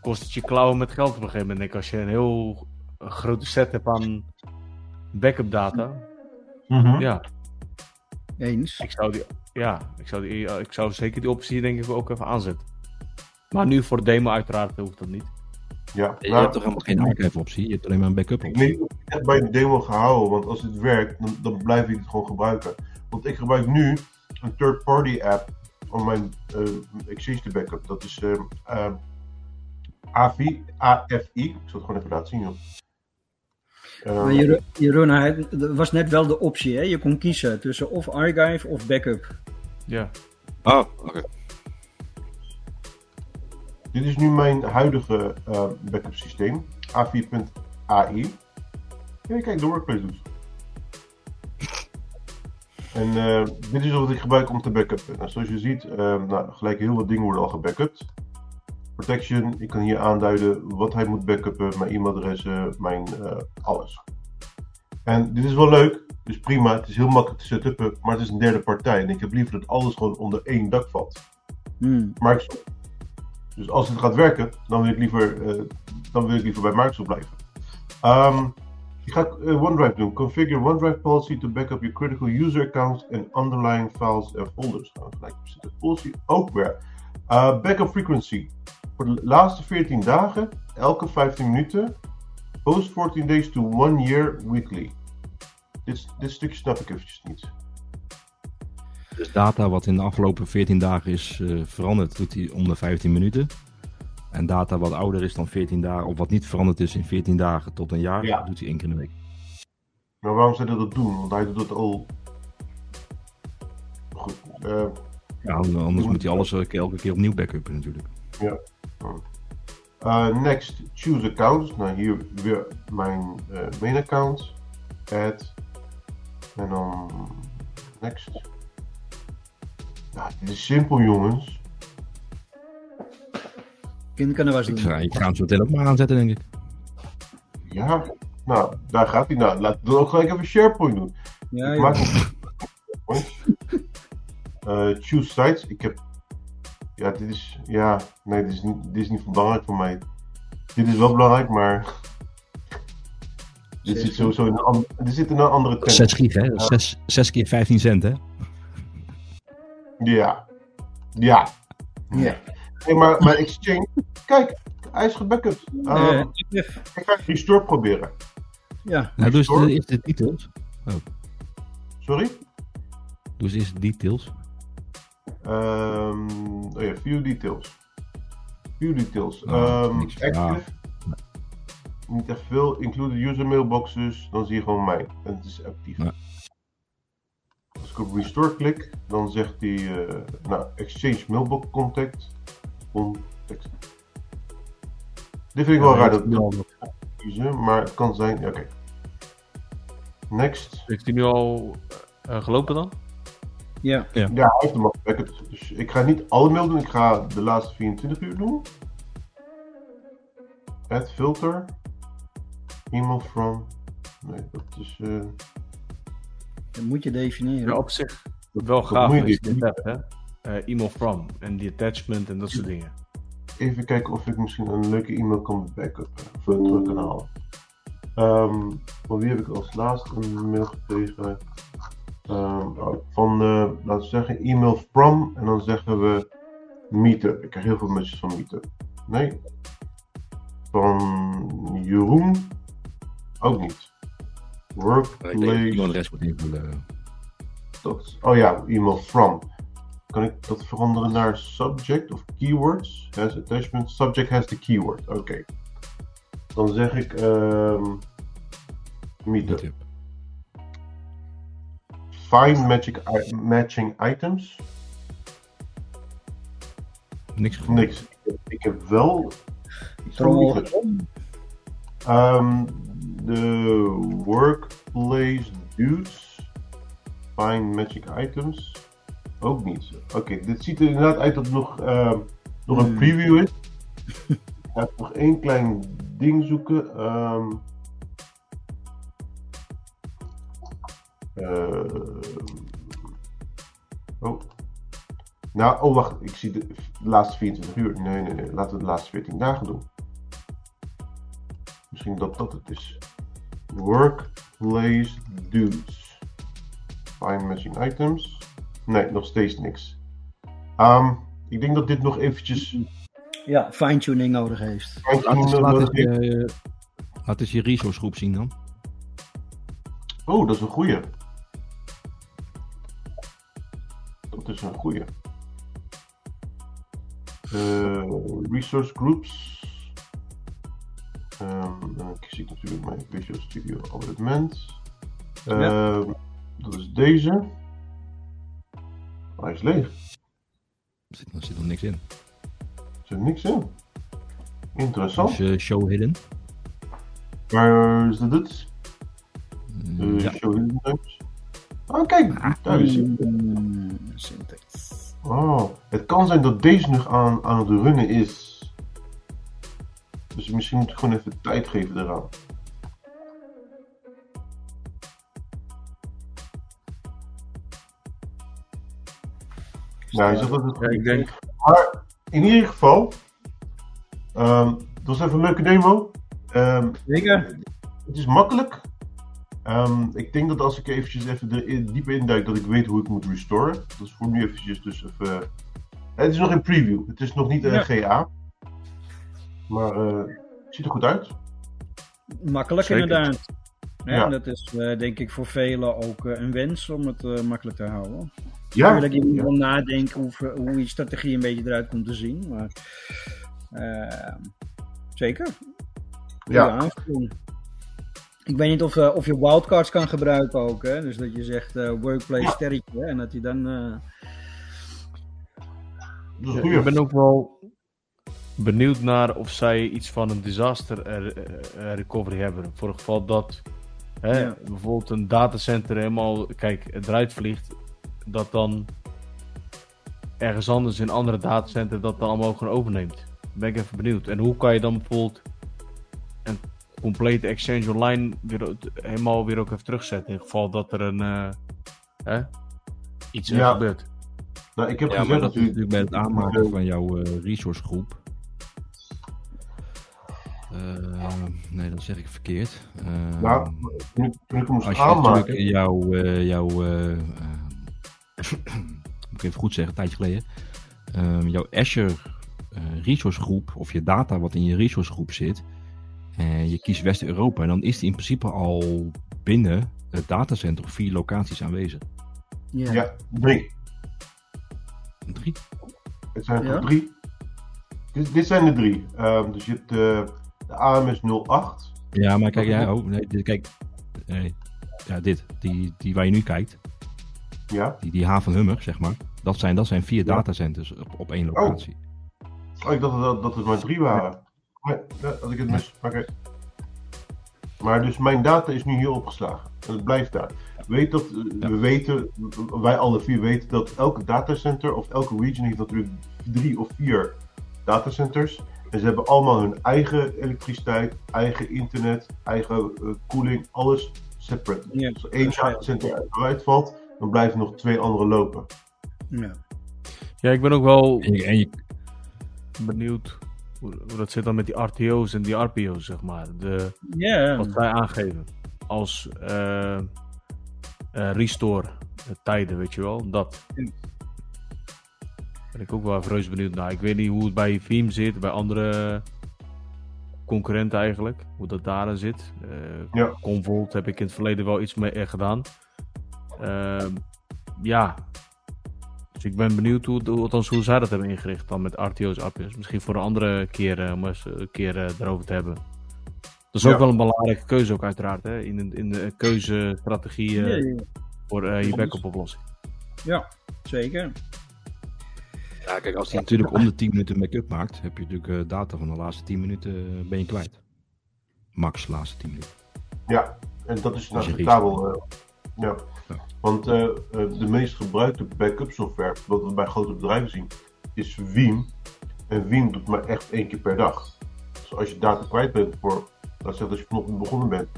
kost het je klauwen met geld op een gegeven moment. denk ik. Als je een heel grote set hebt aan backup data. Ja, Eens. ik zou, die, ja ik, zou die, ik zou zeker die optie denk ik ook even aanzetten. Maar nu voor de demo uiteraard hoeft dat niet. Ja, Je nou, hebt toch helemaal geen archive optie? Je hebt alleen maar een backup Ik optie. ik echt bij de demo gehouden, want als het werkt, dan, dan blijf ik het gewoon gebruiken. Want ik gebruik nu een third-party app om mijn eh, Exchange te backup. Dat is ehm ehm, AFI, AFI. Ik zal het gewoon even laten zien. Joh. Maar Jeroen, Jeroen, hij- was net wel de optie, hè? Je kon kiezen tussen of archive of backup. Ja. Oh, oké. Dit is nu mijn huidige eh, backup systeem. A4.ai. Ja, kijk, de workplace doet. En eh, dit is wat ik gebruik om te backuppen. Nou, zoals je ziet, eh, nou, gelijk heel wat dingen worden al gebackupt. Protection, ik kan hier aanduiden wat hij moet backuppen, mijn e-mailadressen, mijn eh, alles. En dit is wel leuk, dus prima, het is heel makkelijk te setupen, maar het is een derde partij. En ik heb liever dat alles gewoon onder één dak valt. Hmm. Microsoft. Dus als het gaat werken, dan wil ik liever, eh, dan wil ik liever bij Microsoft blijven. Ehm, ik ga eh, OneDrive doen. Configure OneDrive policy to backup your critical user accounts and underlying files en folders. We gelijk zitten. Policy ook weer. Backup frequency. Voor de laatste 14 dagen, elke 15 minuten. Post 14 days to 1 year weekly. Dit, dit stukje snap ik eventjes niet. Dus data wat in de afgelopen 14 dagen is eh, veranderd, doet hij om de 15 minuten. En data wat ouder is dan 14 dagen, of wat niet veranderd is in 14 dagen tot een jaar, Ja. doet hij één keer in de week. Maar waarom zou hij dat doen? Want hij doet dat al. Goed. eh, Ja, anders moet hij alles elke elke keer opnieuw backuppen natuurlijk. Uh, next, choose accounts. Nou, hier weer mijn eh, main account. Add. En dan next. Nou, dit is simpel, jongens. Kind kan er was Ik doen. ga, ik ga hem zo meteen ook maar aanzetten, denk ik. Ja, nou, daar gaat hij. Nou, laten we dan ook gelijk even SharePoint doen. Ja, ik joh. maak hem. Eh, choose sites. Ik heb. Ja, dit is. Ja, nee, dit is niet, dit is niet van belangrijk voor mij. Dit is wel belangrijk, maar. Dit zit sowieso in een, an- dit zit in een andere tent. 6 gig, hè? 6, 6 keer 15 cent, hè? Ja. Ja. Ja. Nee, maar mijn Exchange. Kijk, hij is gebackupt. Eh, Uh, if- ik ga restore proberen. ja. Nou, eens Store? de details. Sorry? Doe eens eerst de details. Ehm oh ja, view details. View details. Nou, Ehm, active. Niet echt veel. Include user mailboxes. Dan zie je gewoon mij. En het is actief. Als ik op restore klik, dan zegt hij, eh, nou, exchange mailbox contact. Contact. Dit vind ik wel raar dat ik dat kiezen, maar het kan zijn. Ja, oké. Next. Heeft hij nu al eh, gelopen dan? Ja. Ja, hij heeft hem al gebackupt. Dus ik ga niet alle mail doen, ik ga de laatste 24 uur doen. Add filter. Email from. Nee, dat is. eh, Dat moet je definiëren. Ja, op zich wel dat gaaf moet je als je niet. dit hebt, hè? Eh, email from en die attachment en dat soort dingen. even kijken of ik misschien een leuke e-mail kan backuppen. Eh, terug kan halen. Ehm, van wie heb ik als laatste een mail gekregen? Ehm, van, laten we zeggen, e-mail from. En dan zeggen we Meetup. Ik krijg heel veel messages van Meetup. Nee. Van Jeroen. Ook niet. Workplace. Dat, oh ja, email from. Kan ik dat veranderen naar subject of keywords? Has attachment. Subject has the keyword. Oké. Dan zeg ik meetup. Meetup. Find magic matching items. Niks gevonden. Niks. Ik heb wel Ehm, De workplace dudes. Find magic items. Ook niet. Oké, dit ziet er inderdaad uit dat het nog, ehm, nog een Hmm. preview is. Ik ga even nog één klein ding zoeken. Ehm ehm, oh. Nou, oh wacht, ik zie de, de laatste 24 uur. Nee, nee, nee, laten we de laatste 14 dagen doen. Misschien dat dat het is. Workplace dudes. Find matching items. Nee, nog steeds niks. Ehm, ik denk dat dit nog eventjes. Ja, fine-tuning nodig heeft. Laat eens, laat eens, je, laat eens je resource groep zien dan. Oh, dat is een goeie. Is een goeie. Eh, resource groups. Ehm, dan kies ik natuurlijk mijn Visual Studio abonnement. Ehm, Dat is deze. Hij is leeg. Er zit, er zit nog niks in. Er zit niks in. Interessant. Dus eh, show hidden. Waar is dit? het? Mm, Uh, ja. Show hidden times. Oh, kijk, daar is hij. Mm, syntax. Oh, het kan zijn dat deze nog aan, aan het runnen is. Dus misschien moet ik gewoon even tijd geven eraan. Ja, je zegt dat het Ja, ik denk, Maar in ieder geval, ehm, het was even een leuke demo. Ehm, Zeker. het is makkelijk. Ehm, ik denk dat als ik eventjes even er dieper induik, dat ik weet hoe ik moet restoren. Dat is voor nu eventjes dus even... Het is nog in preview. Het is nog niet een Ja. GA. Maar eh, het ziet er goed uit. Makkelijk Zeker. inderdaad. Ja, Ja. Dat is eh, denk ik voor velen ook eh, een wens om het eh, makkelijk te houden. Ja, Natuurlijk, je ja. wel nadenken hoe, hoe je strategie een beetje eruit komt te zien. Maar eh, zeker. Goeie Ja. aanvulling. Ik weet niet of, eh, of je wildcards kan gebruiken ook. Hè? Dus dat je zegt eh, workplace sterretje. hè, En dat hij dan... eh, Ja, ik ben ook wel benieuwd naar of zij iets van een disaster recovery hebben. Voor het geval dat hè, Ja. bijvoorbeeld een datacenter helemaal, kijk, het eruit vliegt, dat dan ergens anders in een andere datacenter dat dan allemaal gewoon overneemt. Ben ik even benieuwd. En hoe kan je dan bijvoorbeeld een complete Exchange Online weer, helemaal weer ook even terugzetten in het geval dat er een eh, hè, iets Ja. gebeurt. Nou, ik heb Ja, gezegd dat natuurlijk... bij het aanmaken van jouw eh, resource groep. Eh, nee, dat zeg ik verkeerd. Eh, Nou, toen ik, toen ik hem moest als je aanmaken... natuurlijk jouw, eh, jouw moet ik even goed zeggen, een tijdje geleden, Ehm, jouw Azure eh, resource groep, of je data wat in je resource groep zit, en je kiest West-Europa, en dan is die in principe al binnen het datacenter vier locaties aanwezig. ja. Ja, drie. Drie? Het zijn er Ja? drie. Dit, dit zijn de drie. Ehm, dus je hebt de, de AMS 08. Ja, maar kijk, ja, oh, nee, dit, kijk, nee, ja, dit, die, die waar je nu kijkt, Ja. die, die haven Hummer, zeg maar, dat zijn, dat zijn vier Ja. datacenters op, op één locatie. Oh, ik dacht dat, dat het maar drie waren. Nee, ja, had ik het mis. Oké. Maar dus mijn data is nu hier opgeslagen. En het blijft daar. Weet dat, eh, Ja. We weten, wij alle vier weten dat elke datacenter of elke region heeft natuurlijk drie of vier datacenters. En ze hebben allemaal hun eigen elektriciteit, eigen internet, eigen eh, koeling, alles separate. Ja. Als er één datacenter eruit valt, dan blijven nog twee andere lopen. Ja. Ja, ik ben ook wel En je, en je, benieuwd hoe, dat zit dan met die RTO's en die RPO's, zeg maar. De, Ja. wat zij aangeven als eh, eh, restore tijden, weet je wel. Dat. Ben ik ook wel reuze benieuwd naar. Ik weet niet hoe het bij Veeam zit, bij andere concurrenten eigenlijk. Hoe dat daar zit. Eh Ja. Convolt heb ik in het verleden wel iets mee gedaan. Ehm, ja. Dus ik ben benieuwd hoe, hoe, althans hoe zij dat hebben ingericht dan met RTO's, RPO's. Misschien voor een andere keer eh, om eens een keer eh, erover te hebben. Dat is ook wel een belangrijke keuze ook uiteraard. Hè? In, de- in de keuzestrategie. eh, Ja, ja. voor eh, je backup oplossing. Ja, zeker. Ja, kijk, als hij natuurlijk om de 10 minuten make-up maakt, heb je natuurlijk eh, data van de laatste 10 minuten eh, ben je kwijt. Max laatste 10 minuten. Ja, en dat is acceptabel. eh ja. Want eh, eh, de meest gebruikte backup software, wat we bij grote bedrijven zien, is Veeam. En Veeam doet maar echt één keer per dag. Dus als je data kwijt bent voor, laat zeggen dat je vanochtend begonnen bent,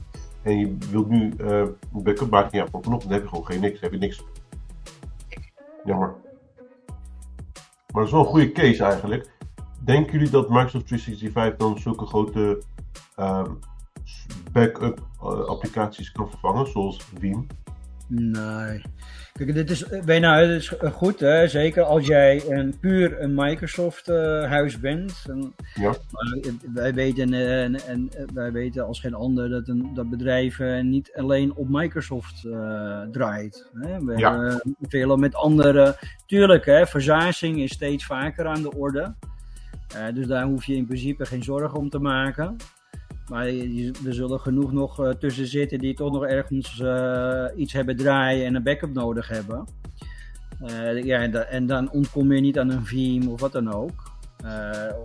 en je wilt nu eh, een backup maken, ja, voor vanochtend heb je gewoon geen niks, heb je niks. Jammer. Maar dat is wel een goede case eigenlijk. Denken jullie dat Microsoft 365 dan zulke grote ehm, backup applicaties kan vervangen, zoals Veeam? Nee. Kijk, dit is, eh, bijna, het is eh, goed, hè? zeker als jij een, puur een Microsoft-huis bent. En, Ja. maar eh, wij, weten, eh, en, en, eh, wij weten als geen ander dat, een, dat bedrijven niet alleen op Microsoft eh, draait. Hè? We Ja. hebben veel met andere. Tuurlijk, hè, verzazing is steeds vaker aan de orde. Eh, dus daar hoef je in principe geen zorgen om te maken. Maar er zullen genoeg nog eh, tussen zitten die toch nog ergens eh, iets hebben draaien en een backup nodig hebben. Eh, ja, en, da- en dan ontkom je niet aan een Veeam of wat dan ook.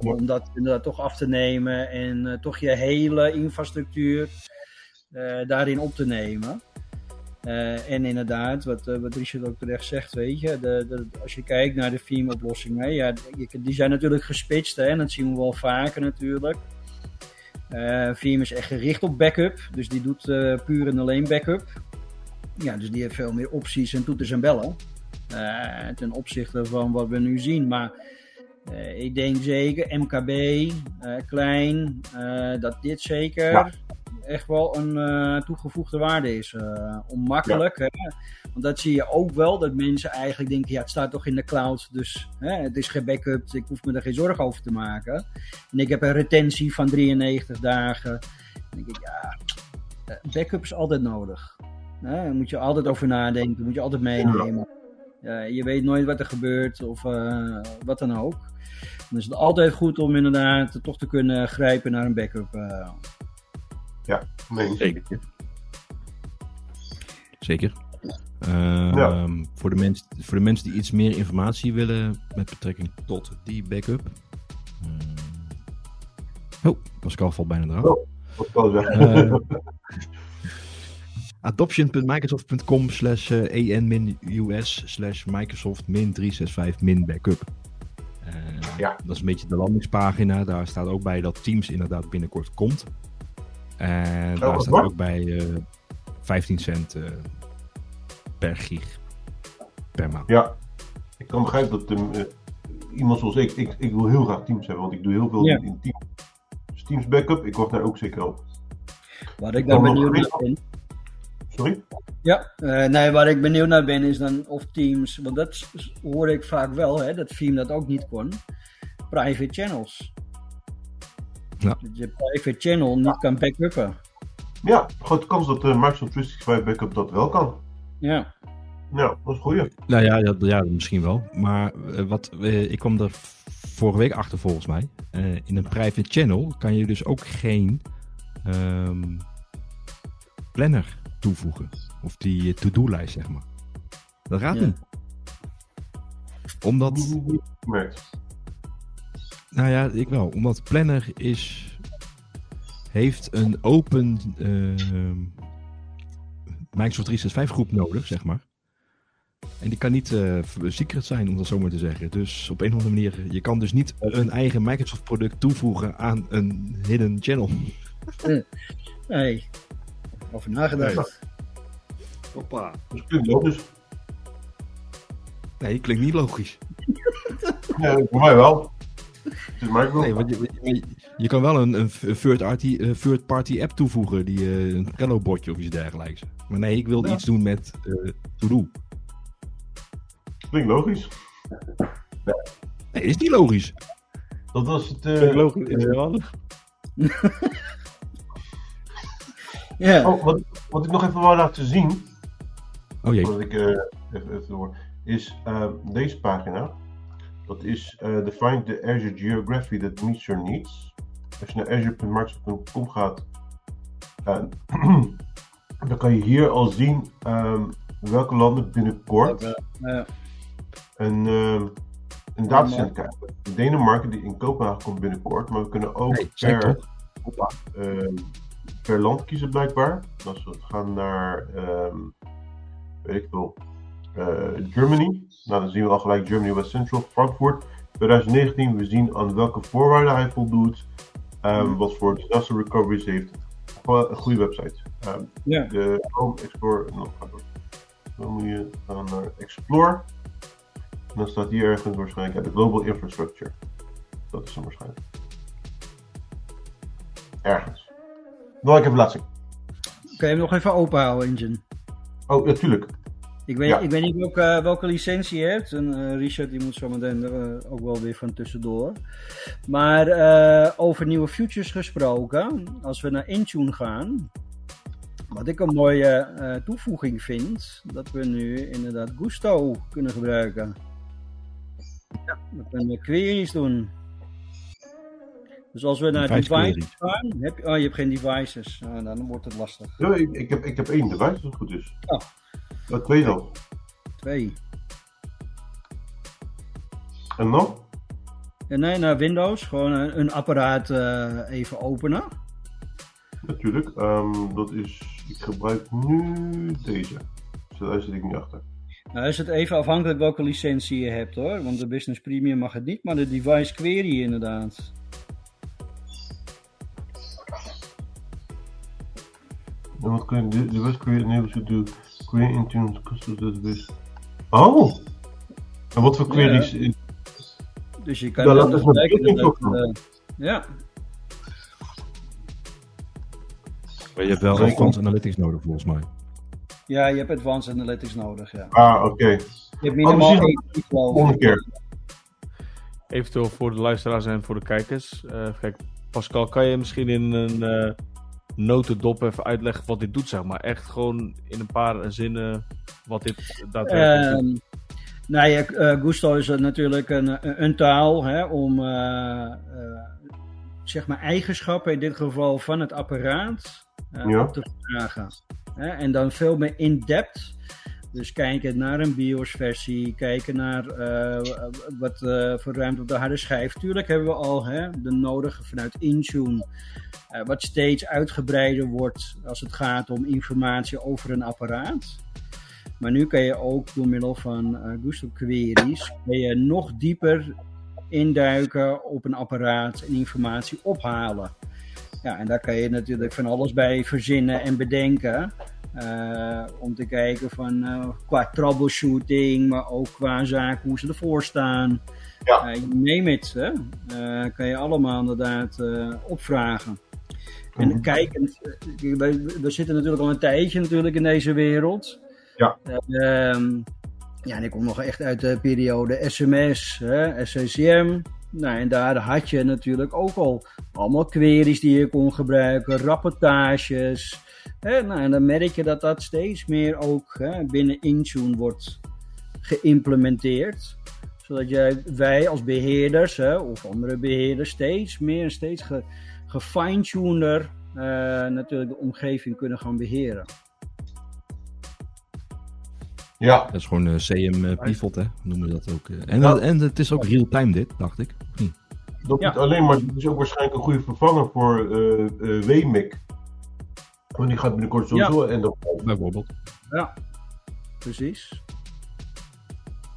Om dat inderdaad toch af te nemen en toch je hele infrastructuur daarin op te nemen. En inderdaad, wat, wat Richard ook terecht zegt, weet je, de, de, als je kijkt naar de Veeam-oplossingen, ja, die, die zijn natuurlijk gespitst, hè, en dat zien we wel vaker natuurlijk. Eh Veeam is echt gericht op backup, dus die doet eh, puur en alleen backup. Ja, dus die heeft veel meer opties en toeters en bellen. eh, ten opzichte van wat we nu zien. Maar eh, ik denk zeker MKB, eh, klein, eh, dat dit zeker Ja. echt wel een toegevoegde waarde is. onmakkelijk, hè? want dat zie je ook wel, dat mensen eigenlijk denken, ja het staat toch in de cloud, dus hè, het is gebackupt, ik hoef me er geen zorgen over te maken. En ik heb een retentie van 93 dagen. Dan denk ik, ja, backup is altijd nodig. Hè, Daar moet je altijd over nadenken, moet je altijd meenemen. Ja, je weet nooit wat er gebeurt of eh, wat dan ook. Dan is het altijd goed om inderdaad toch te kunnen grijpen naar een backup. eh. Nee. Zeker. Zeker. Ehm, voor, de mens, voor de mensen die iets meer informatie willen met betrekking tot die backup. Ehm, oh, Pascal valt bijna eraf. Oh. Wat adoption.microsoft.com slash eh, en-us slash Microsoft min 365 min backup. Eh, Ja. Dat is een beetje de landingspagina. Daar staat ook bij dat Teams inderdaad binnenkort komt. En daar wat staat wat? ook bij eh 15 cent eh, per gig per maand. Ja, ik kan begrijpen dat ehm, eh, iemand zoals ik, ik, ik wil heel graag Teams hebben, want ik doe heel veel Ja. in, Teams. Dus Teams backup, ik wacht daar ook zeker op. Waar ik nog benieuwd naar ben. Sorry? Ja, eh, nee, waar ik benieuwd naar ben is dan of Teams, want dat hoorde ik vaak wel, hè, dat Veeam dat ook niet kon. Private channels. Ja. Dat je private channel niet kan backuppen. Ja, grote kans dat eh, Microsoft 365 backup dat wel kan. Ja, Ja, dat is een goeie. Nou ja, ja, ja misschien wel. Maar eh, wat, eh, ik kwam er vorige week achter volgens mij. Eh, in een private channel kan je dus ook geen ehm, planner toevoegen. Of die eh, to-do-lijst, zeg maar. Dat gaat Ja. niet. Omdat, nou ja, ik wel. Omdat planner is, heeft een open ehm, Microsoft 365 groep nodig, zeg maar. En die kan niet eh, secret zijn, om dat zo maar te zeggen. Dus op een of andere manier, je kan dus niet een eigen Microsoft product toevoegen aan een hidden channel. nee. Over nagedacht. Hoppa. Dus klinkt logisch. Nee, klinkt niet logisch. Ja, voor mij wel. Is. Nee, want je, je, je kan wel een, een third, party, eh, third party app toevoegen, die, eh, een Trello botje of iets dergelijks. Maar nee, ik wil Ja. iets doen met eh to-do. Klinkt logisch. Nee, is niet logisch. Dat was het. eh, Ja, oh, wat, wat ik nog even wou laten zien, Oh jee. voordat ik eh, even, even door, is eh, deze pagina. Dat is eh the Find the Azure Geography that meets your needs. Als je naar azure.microsoft.com gaat, dan kan je hier al zien ehm, welke landen binnenkort Ja. een, ehm, een datacenter krijgen. Denemarken die in Kopenhagen komt binnenkort, maar we kunnen ook Nee, per, ehm, per land kiezen blijkbaar. Als we gaan naar, ehm, weet ik veel, eh, Germany. Nou, dan zien we al gelijk Germany West Central, Frankfurt. 2019, we zien aan welke voorwaarden hij voldoet. ehm, wat voor disaster recoveries heeft. Gewoon een goede website. Ehm, Ja. de Chrome Explorer. en dan, moet je gaan naar Explore. En dan staat hier ergens waarschijnlijk de Global Infrastructure. Dat is hem waarschijnlijk. Ergens. Wil ik even laten zien. Kan je hem nog even openhouden, Engine? Oh, natuurlijk. Ik weet, Ja. ik weet niet welke, welke licentie je hebt. En eh, Richard die moet zo meteen eh, ook wel weer van tussendoor. Maar eh, over nieuwe futures gesproken. Als we naar Intune gaan. Wat ik een mooie eh, toevoeging vind. Dat we nu inderdaad Gusto kunnen gebruiken. Ja, we kunnen queries doen. Dus als we naar Device devices gaan. Heb je, oh, je hebt geen devices. Nou, dan wordt het lastig. Ja, ik, ik, heb, ik heb één device als het goed is. Oh. Dat twee dan. Twee. En dan? En nee, naar Windows. Gewoon een, een apparaat eh, even openen. Natuurlijk. Ehm, dat is. Ik gebruik nu deze. Dus daar zit ik niet achter. Nou is het even afhankelijk welke licentie je hebt hoor. Want de Business Premium mag het niet, maar de Device Query inderdaad. En wat kun je. De, de West Korea enables you to create Intune custom database. Oh! En wat voor queries? Dus je kan Ja, dus dat, eh, Ja, Maar je hebt wel Advanced Analytics nodig volgens mij. ja, je hebt Advanced Analytics nodig. Ja. Ah, oké. Je hebt minimaal één geloof ik. Volgende keer. Eventueel voor de luisteraars en voor de kijkers. Eh, kijken. Pascal, kan je misschien in een eh notendop even uitleggen wat dit doet, zeg maar? Echt gewoon in een paar zinnen wat dit daadwerkelijk doet. Ehm, nou ja, eh, Gusto is er natuurlijk een, een, een taal hè, om eh, eh, zeg maar eigenschappen, in dit geval van het apparaat, eh, Ja. op te vragen. Hè, en dan veel meer in-depth. Dus kijken naar een BIOS-versie, kijken naar eh, wat eh, voor ruimte op de harde schijf. Tuurlijk hebben we al hè, de nodige vanuit Intune, eh, wat steeds uitgebreider wordt als het gaat om informatie over een apparaat. Maar nu kan je ook door middel van Gusto queries kan je nog dieper induiken op een apparaat en informatie ophalen. Ja, en daar kan je natuurlijk van alles bij verzinnen en bedenken. Eh, om te kijken van eh, qua troubleshooting, maar ook qua zaken hoe ze ervoor staan. Ja. Eh, name it, hè? Kan je allemaal inderdaad opvragen. En Mhm. kijkend, we, we zitten natuurlijk al een tijdje natuurlijk in deze wereld. Ja. Ehm, ja, en ik kom nog echt uit de periode SMS, hè, SCCM. Nou, en daar had je natuurlijk ook al allemaal queries die je kon gebruiken, rapportages. Hè, nou, en dan merk je dat dat steeds meer ook hè, binnen Intune wordt geïmplementeerd. Zodat jij, wij als beheerders hè, of andere beheerders steeds meer en steeds ge, gefine-tuner eh, natuurlijk de omgeving kunnen gaan beheren. Ja, Dat is gewoon eh, CM uh, pivot, hè? Noemen we dat ook. eh. En, Ja. en het is ook real-time dit, dacht ik. Dat Ja. niet alleen, maar het is ook waarschijnlijk een goede vervanger voor eh eh, WMIC. Want die gaat binnenkort sowieso en dat, Bijvoorbeeld. Ja, precies.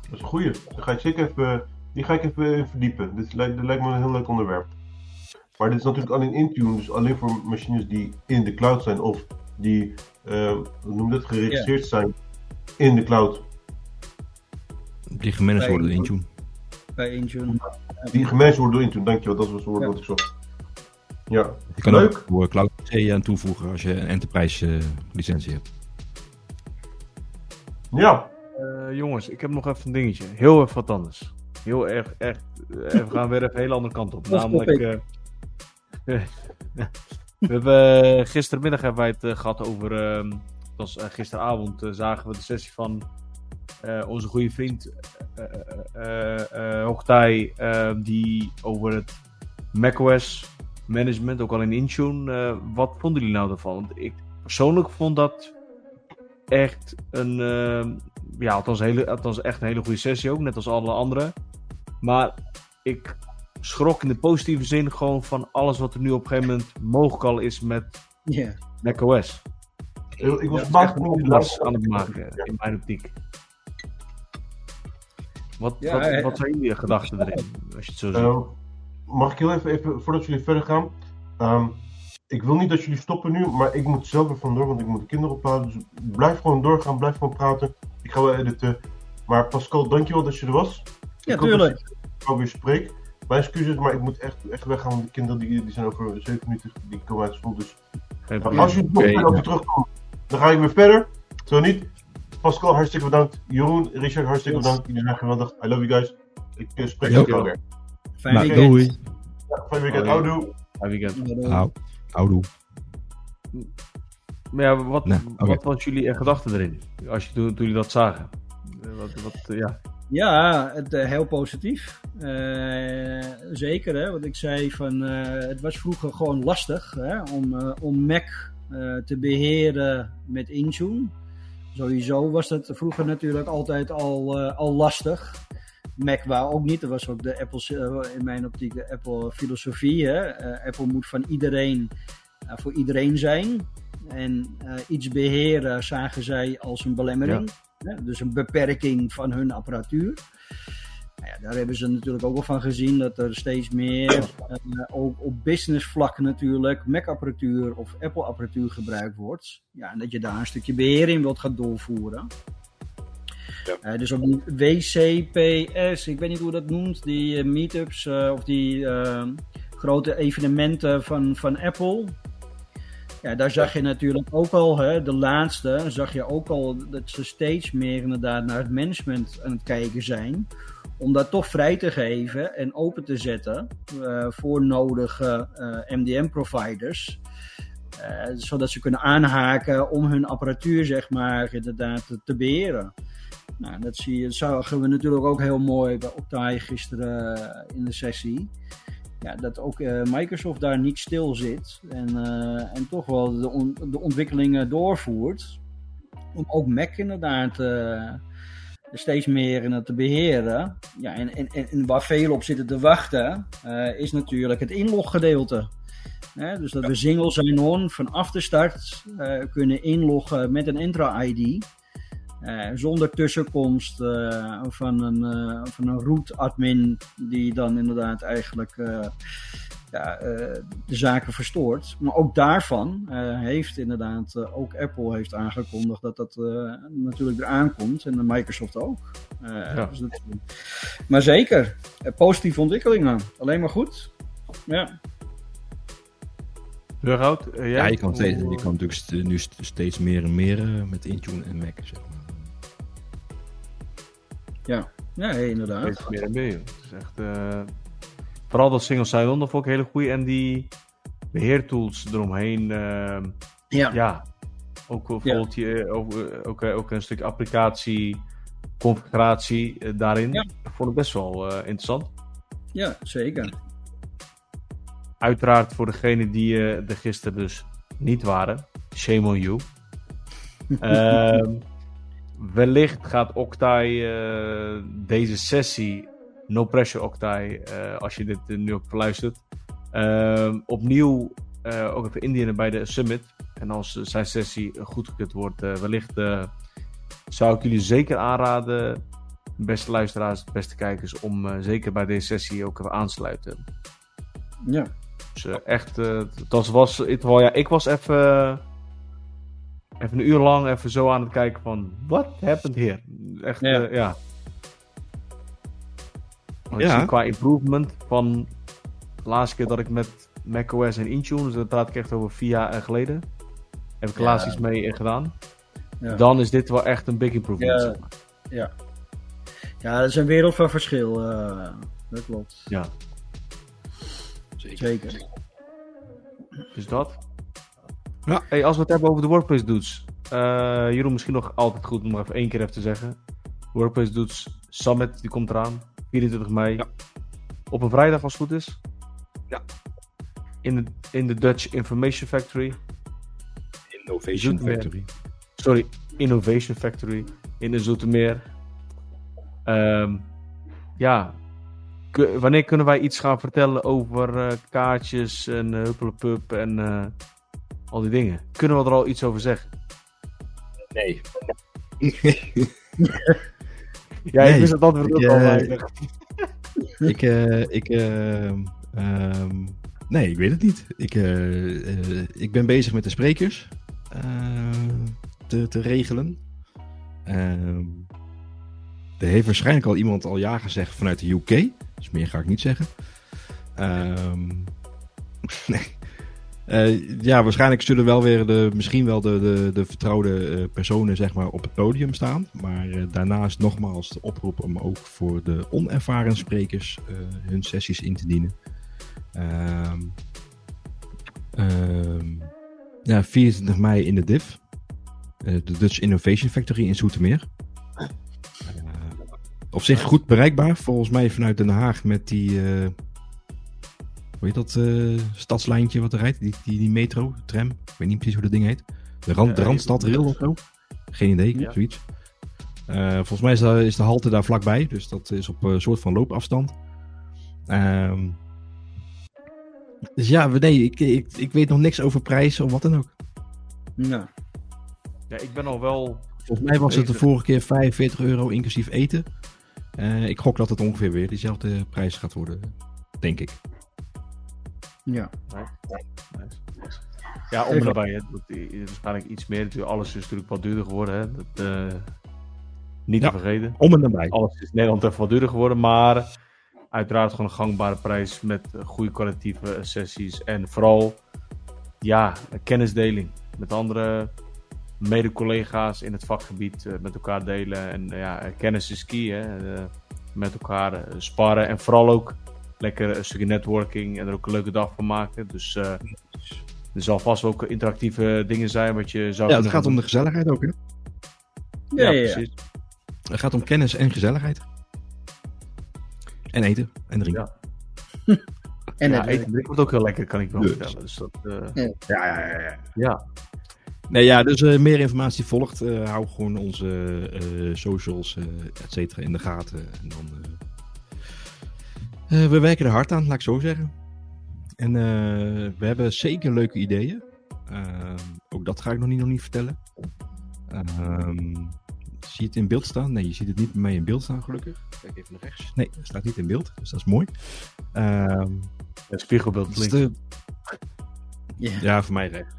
dat is een goede. Die ga ik zeker even, die ga ik even verdiepen. Dit lijkt, dit lijkt me een heel leuk onderwerp. Maar dit is natuurlijk alleen Intune, dus alleen voor machines die in de cloud zijn of die, eh, hoe noem je dat, geregistreerd zijn in de cloud. Die gemanaged worden in Intune. Intune. Bij Intune. Die gemanaged worden door Intune, dankjewel, dat was het woord Ja. wat ik zocht. Ja, Je kan Leuk. ook voor Cloud C aan toevoegen als je een enterprise eh, licentie hebt. ja. Eh, jongens, ik heb nog even een dingetje. Heel even wat anders. Heel erg, echt. eh, we gaan weer even een hele andere kant op. Namelijk. eh, we hebben eh, gistermiddag hebben wij het eh, gehad over. ehm, het was eh, gisteravond eh, zagen we de sessie van eh, onze goede vriend eh eh, eh, eh, Hoogtij, eh, die over het macOS management, ook al in Intune. eh, wat vonden jullie nou daarvan? Want ik persoonlijk vond dat echt een, ehm, ja, althans, hele, althans echt een hele goede sessie ook, net als alle andere. Maar ik schrok in de positieve zin gewoon van alles wat er nu op een gegeven moment mogelijk al is met Ja. macOS. Ik, ik was Ja, las- aan het maken, in mijn optiek. Wat, Ja, wat, wat zijn jullie gedachten erin, als je het zo ziet? Mag ik heel even, even, voordat jullie verder gaan. Ehm, ik wil niet dat jullie stoppen nu, maar ik moet zelf er vandoor, want ik moet de kinderen ophalen. Dus blijf gewoon doorgaan, blijf gewoon praten. Ik ga wel editen. Maar Pascal, dankjewel dat je er was. Ja, Ik hoop tuurlijk. je weer spreek. Mijn excuses, maar ik moet echt, echt weggaan, want de kinderen die, die zijn over 7 minuten, die komen uit school. Dus Geen als je nog over terugkomt, dan ga ik weer verder. Zo niet. Pascal, hartstikke bedankt. Jeroen, Richard, hartstikke Yes. bedankt. Jullie zijn geweldig. I love you guys. Ik eh, spreek jullie wel weer. Fijn Nou, weekend. doei. Ja, fijn weekend. Hoi. Houdoe. Fijn weekend. Houdoe. Maar ja, wat, Nee, wat was jullie gedachten erin? Als je, toen, toen jullie dat zagen. Eh, Wat, wat, eh, ja. Ja, het, eh, heel positief. Eh, zeker, hè, wat ik zei van eh, het was vroeger gewoon lastig hè, om, om Mac eh, te beheren met Intune. Sowieso was dat vroeger natuurlijk altijd al, eh, al lastig. Mac wou ook niet, dat was ook de Apple, eh, in mijn optiek de Apple filosofie. Hè. Eh, Apple moet van iedereen eh, voor iedereen zijn. En iets beheren zagen zij als een belemmering. Hè, dus een beperking van hun apparatuur. Nou ja, daar hebben ze natuurlijk ook wel van gezien dat er steeds meer, ook op business vlak natuurlijk, Mac-apparatuur of Apple-apparatuur gebruikt wordt. Ja, en dat je daar een stukje beheer in wilt gaan doorvoeren. Eh, dus op die WCPS, ik weet niet hoe dat noemt, die eh, meetups eh, of die grote evenementen van, van Apple. Ja, daar zag je natuurlijk ook al, hè, de laatste, zag je ook al dat ze steeds meer inderdaad naar het management aan het kijken zijn. Om dat toch vrij te geven en open te zetten voor nodige MDM-providers. Zodat ze kunnen aanhaken om hun apparatuur, zeg maar, inderdaad te, te beheren. Nou, dat zie je, dat zagen we natuurlijk ook heel mooi bij Octai gisteren eh, in de sessie ja, dat ook eh, Microsoft daar niet stil zit en, eh, en toch wel de, on- de ontwikkelingen doorvoert. Om ook Mac inderdaad steeds meer in het te beheren. Ja, en, en, en- waar veel op zitten te wachten, is natuurlijk het inloggedeelte. Hè, dus dat we single sign-on vanaf de start kunnen inloggen met een Entra-ID. Eh, zonder tussenkomst eh, van, een, eh, van een root admin die dan inderdaad eigenlijk eh, ja, eh, de zaken verstoort. Maar ook daarvan eh, heeft inderdaad eh, ook Apple heeft aangekondigd dat dat eh, natuurlijk eraan komt en Microsoft ook. Eh, Ja. dus dat- maar zeker, positieve ontwikkelingen. Alleen maar goed. Ja. Burghout, jij? Ja, je kan, steeds, je kan natuurlijk st- nu st- steeds meer en meer met Intune en Mac, zeg maar. Ja, ja inderdaad. Meer en meer. is echt, eh, vooral dat single sign-on, dat vond ik hele goeie. En die beheertools eromheen. eh, Ja, ja, ook bijvoorbeeld je, ook, eh, ook, ook een stuk applicatie, configuratie daarin. Ja. Vond ik best wel interessant. ja zeker. Uiteraard voor degenen die er gisteren dus niet waren. Shame on you. Ehm, wellicht gaat Octai eh, deze sessie, no pressure Octai, eh, als je dit eh, nu ook verluistert, ehm, opnieuw ook even indienen bij de summit. En als zijn sessie goedgekeurd wordt, wellicht zou ik jullie zeker aanraden, beste luisteraars, beste kijkers, om zeker bij deze sessie ook even aan te sluiten. Ja. Dus echt, dat was, het, ja, ik was even, even een uur lang even zo aan het kijken van, what happened here? Echt, Ja. ja. ja. Want Ja. qua improvement van de laatste keer dat ik met macOS en Intune, dus daar praat ik echt over vier jaar geleden, heb ik Ja. laatst iets mee gedaan. Ja. Dan is dit wel echt een big improvement. Ja. zeg maar. ja, dat is een wereld van verschil. eh, dat klopt. ja. Zeker. Dus dat. Ja. Hey, als we het hebben over de Workplace Dudes. eh, Jeroen, misschien nog altijd goed om nog even één keer even te zeggen. Workplace Dudes Summit, die komt eraan. 24 mei. Ja. Op een vrijdag als het goed is. Ja. In de, in de Dutch Information Factory. Innovation. Factory. Sorry, Innovation Factory in de Zoetermeer. Ehm, ja, wanneer kunnen wij iets gaan vertellen over eh, kaartjes en uh, huppelepup en al die dingen? Kunnen we er al iets over zeggen? Nee. Ja, Nee, ik wist het antwoord ik, ook al eh, weinig. ik, eh, ik, eh, ehm, nee, ik weet het niet. Ik, eh, eh, ik ben bezig met de sprekers eh, te, te regelen. Ehm, er heeft waarschijnlijk al iemand al ja gezegd vanuit de UK. Dus meer ga ik niet zeggen. Ehm, nee. Eh, ja, waarschijnlijk zullen wel weer de, misschien wel de, de, de vertrouwde eh, personen zeg maar, op het podium staan. Maar eh, daarnaast nogmaals de oproep om ook voor de onervaren sprekers hun sessies in te dienen. Ehm, ehm, ja, 24 mei in de DIF. de Dutch Innovation Factory in Zoetermeer. Op zich goed bereikbaar. Volgens mij vanuit Den Haag met die... eh, hoe heet dat eh, stadslijntje wat er rijdt? Die, die, die metro, tram. Ik weet niet precies hoe dat ding heet. De, rand, de Rail of zo? Geen idee, Ja. zoiets. Eh, volgens mij is de, is de halte daar vlakbij. Dus dat is op een soort van loopafstand. Ehm, dus ja, nee, ik, ik, ik weet nog niks over prijs of wat dan ook. Nou, Ja, ik ben al wel... Volgens mij was het de vorige keer 45 euro inclusief eten. Eh, ik gok dat het ongeveer weer dezelfde prijs gaat worden. Denk ik. Ja. Nice. Ja, om is waarschijnlijk iets meer. Natuurlijk, Alles is natuurlijk wat duurder geworden. Hè. Dat, eh, niet Ja. te vergeten. Om en nabij. Alles is in Nederland even wat duurder geworden. Maar uiteraard gewoon een gangbare prijs met goede kwalitatieve sessies. En vooral, ja, kennisdeling. Met andere mede-collega's in het vakgebied eh, met elkaar delen. En eh, ja, kennis is key. Hè. Met elkaar sparren. En vooral ook lekker een stukje networking. En er ook een leuke dag van maken. Dus eh, er zal vast ook interactieve dingen zijn wat je zou Ja, het gaat om de gezelligheid ook. Hè? Ja, ja, ja. precies. Het gaat om kennis en gezelligheid. En eten en drinken. Ja. En ja, het- eten en drinken wordt ook heel lekker, kan ik wel Dus. vertellen. Dus dat, eh, Ja. Ja, ja, ja. ja. Nee, ja, dus eh, meer informatie volgt. Eh, hou gewoon onze eh, socials, eh et cetera, in de gaten. En dan, eh, eh, we werken er hard aan, laat ik zo zeggen. En eh, we hebben zeker leuke ideeën. Ehm, ook dat ga ik nog niet, nog niet vertellen. Ehm, zie je het in beeld staan? Nee, je ziet het niet bij mij in beeld staan, gelukkig. Kijk even naar rechts. Nee, het staat niet in beeld, dus dat is mooi. Ehm, Het spiegelbeeld is links. de, Ja. ja, voor mij rechts.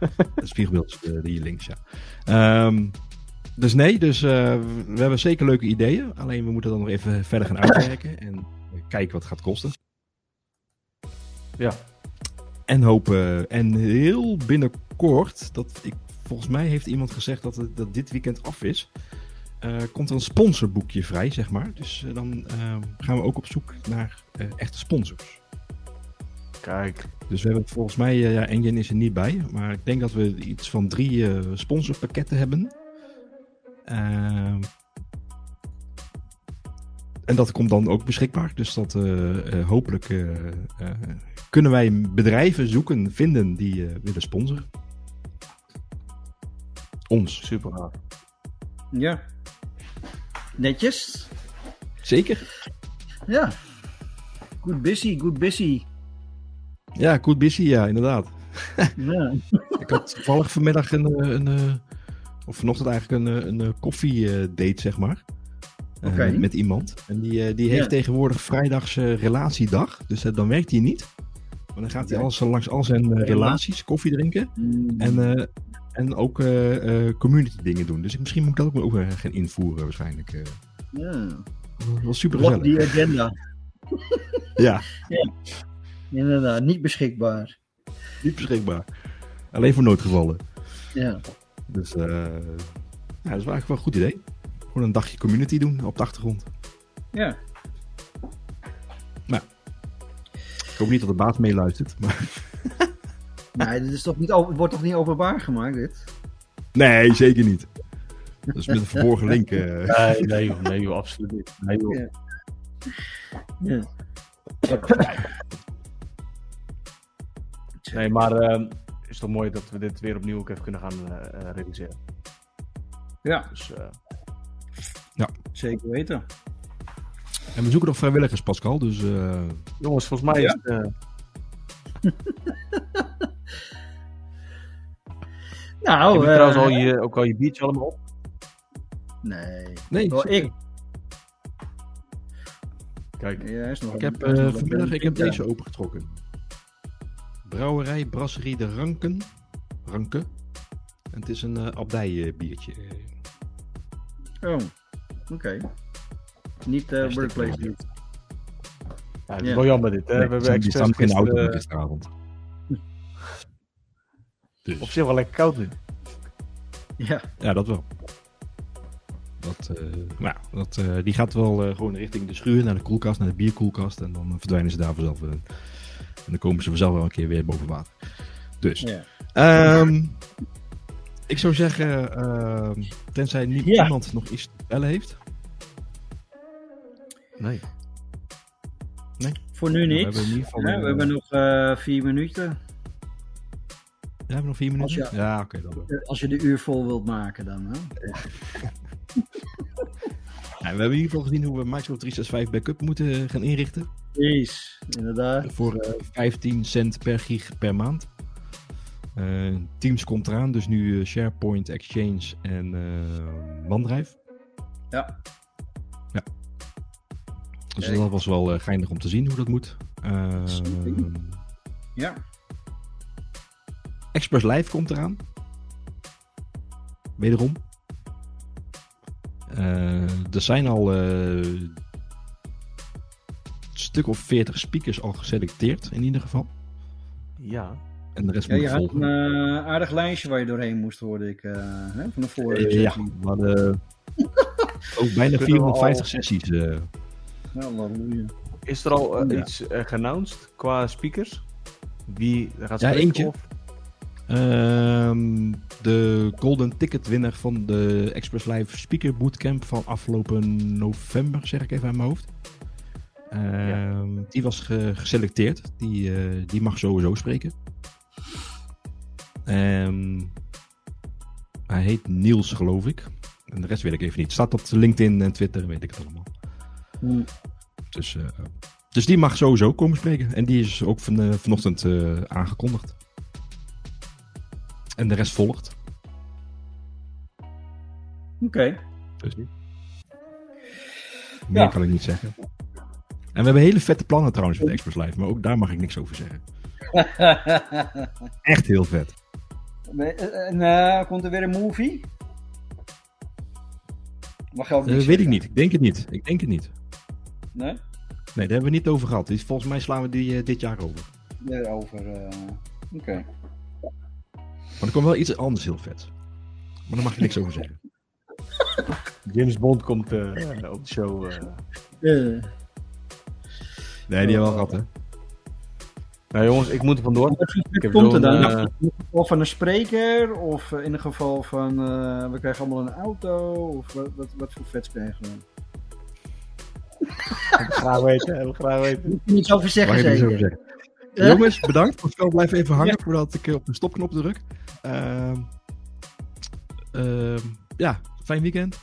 Het spiegelbeeld is de, hier links, ja. Ehm, dus nee, dus, eh, we hebben zeker leuke ideeën. Alleen we moeten dan nog even verder gaan uitwerken en kijken wat het gaat kosten. Ja. En hopen, en heel binnenkort, dat ik, volgens mij heeft iemand gezegd dat, het, dat dit weekend af is, eh, komt er een sponsorboekje vrij, zeg maar. Dus eh, dan ehm, gaan we ook op zoek naar eh, echte sponsors. Kijk. Dus we hebben volgens mij, eh, ja, Engine is er niet bij, maar ik denk dat we iets van drie eh, sponsorpakketten hebben. En dat komt dan ook beschikbaar. Dus dat eh, eh, hopelijk eh, eh, kunnen wij bedrijven zoeken, vinden die eh, willen sponsoren. Ons. Super ja. Netjes. Zeker. Ja. Good busy, good busy. Ja, goed busy, ja, inderdaad. Ja. Ik had toevallig vanmiddag een, een, eh, of vanochtend eigenlijk een, een, eh, koffiedate, zeg maar. Eh, met iemand. En die, eh, die heeft Ja. tegenwoordig vrijdags eh, relatiedag. Dus dan werkt hij niet. Maar dan gaat hij alles, langs al zijn relaties koffie drinken. En, eh, en ook community dingen doen. Dus misschien moet ik dat ook, ook gaan invoeren waarschijnlijk. ja. Dat was super gezellig. die agenda. Ja, Inderdaad, niet beschikbaar. niet beschikbaar. Alleen voor noodgevallen. Ja. Dus ja, dat is eigenlijk wel een goed idee. Gewoon een dagje community doen op de achtergrond. Ja. Ik hoop niet dat de baas meeluistert. Maar... Nee, dit is toch niet, over- het wordt toch niet openbaar gemaakt, dit? Nee, zeker niet. Dat is met een verborgen link. eh. Nee, nee, joh, nee, joh, absoluut niet. Nee, joh. Ja. Ja. Nee, maar eh, het is toch mooi dat we dit weer opnieuw ook even kunnen gaan eh, eh, realiseren. Ja, Dus, eh, zeker weten. En we zoeken nog vrijwilligers, Pascal. Dus eh, jongens, volgens mij Ja. is het... eh, Nou, heb je eh, trouwens al je, ook al je biertje allemaal op? Nee. nee, Wel, ik. Kijk, Ja, is nog ik heb eh, nog vanmiddag ik heb ja. deze opengetrokken. Brouwerij Brasserie de Ranken. Ranke. En het is een eh abdij-biertje. Oh, oké. Niet eh Hashtag workplace niet. ja, het is Ja. wel jammer dit. Hè? we hebben expres in de auto gisteren, gisteravond. Dus, op zich wel lekker koud nu. Ja, ja, dat wel. Dat, eh, maar ja, dat, eh, die gaat wel eh, gewoon richting de schuur, naar de koelkast, naar de bierkoelkast. En dan eh, verdwijnen ze daar vanzelf in. En dan komen ze vanzelf wel een keer weer boven water. Dus, ja. Ehm, ik zou zeggen, ehm, tenzij Ja. iemand nog iets te bellen heeft. Nee. Voor nu We niet. hebben in ieder geval, Ja, eh, we hebben nog eh, vier minuten. Ja, hebben we nog vier minuten? Als Ja, oké. dan wel. Als je de uur vol wilt maken dan. Hè? Ja, we hebben in ieder geval gezien hoe we Microsoft 365 backup moeten gaan inrichten. Precies, inderdaad. Voor eh, 15 cent per gig per maand. Eh, Teams komt eraan, dus nu eh, SharePoint, Exchange en eh OneDrive. Ja. Dus Kijk. dat was wel eh, geinig om te zien hoe dat moet. Eh, Super. Ja. Express Live komt eraan. Wederom. Eh, er zijn al eh, een stuk of 40 speakers al geselecteerd, in ieder geval. Ja. En de rest ja, moet je had een aardig lijstje waar je doorheen moest, hoorde ik. eh, hè, van de vorige Eh, ja, sessie. Ook bijna Kunnen we 450 al- sessies. eh. Ja, halleluja. Is er al eh, Ja. iets uh, geannounced qua speakers? Wie gaat Ja, spreken? eentje. Of? Ehm, de golden ticket winner van de Express Live Speaker Bootcamp van afgelopen november, zeg ik even aan mijn hoofd. Ehm, Die was ge- geselecteerd. Die, eh, die mag sowieso spreken. Ehm, hij heet Niels, geloof ik. En de rest weet ik even niet. Staat op LinkedIn en Twitter, weet ik het allemaal. Hm. Dus, eh, dus die mag sowieso komen spreken. En die is ook van, eh, vanochtend eh, aangekondigd. En de rest volgt. Oké. Dus Meer Ja. kan ik niet zeggen. En we hebben hele vette plannen trouwens met Express Live. Maar ook daar mag ik niks over zeggen. Echt heel vet. en eh, komt er weer een movie? Mag ook Eh, weet ik niet. Ik denk het niet. Ik denk het niet. Nee? Nee, daar hebben we niet over gehad. Volgens mij slaan we die eh, dit jaar over. Daarover. eh Oké. Maar er komt wel iets anders heel vet. Maar daar mag je niks over zeggen. James Bond komt eh, op de show. Nee, die hebben we al gehad hè. Nou jongens, ik moet er vandoor. Wat voor Ik heb komt er dan? eh, In het geval van een spreker? Of in het geval van eh, we krijgen allemaal een auto? Of wat, wat, wat voor vets krijgen we? graag weten, we graag weten. Moet je niets over zeggen, zeker? zeggen. Eh? Jongens, bedankt. Pascal, blijf even hangen voordat ik eh, op de stopknop druk. Ehm, ehm, ja, fijn weekend.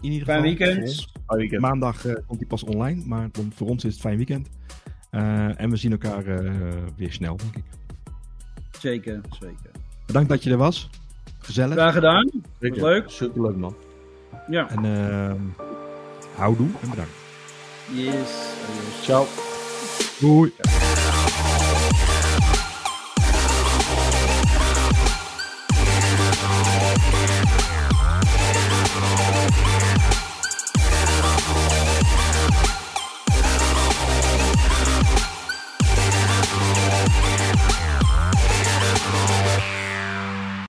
In ieder Fijn geval. weekend. Hou weekend. Maandag eh, komt hij pas online, maar voor ons is het fijn weekend. Eh, en we zien elkaar eh, weer snel, denk ik. Zeker, zeker. Bedankt dat je er was. Gezellig. Graag gedaan. Zeker. leuk. Superleuk man. Ja. En ehm houdoe en bedankt. Yes. Adios. Ciao. Doei.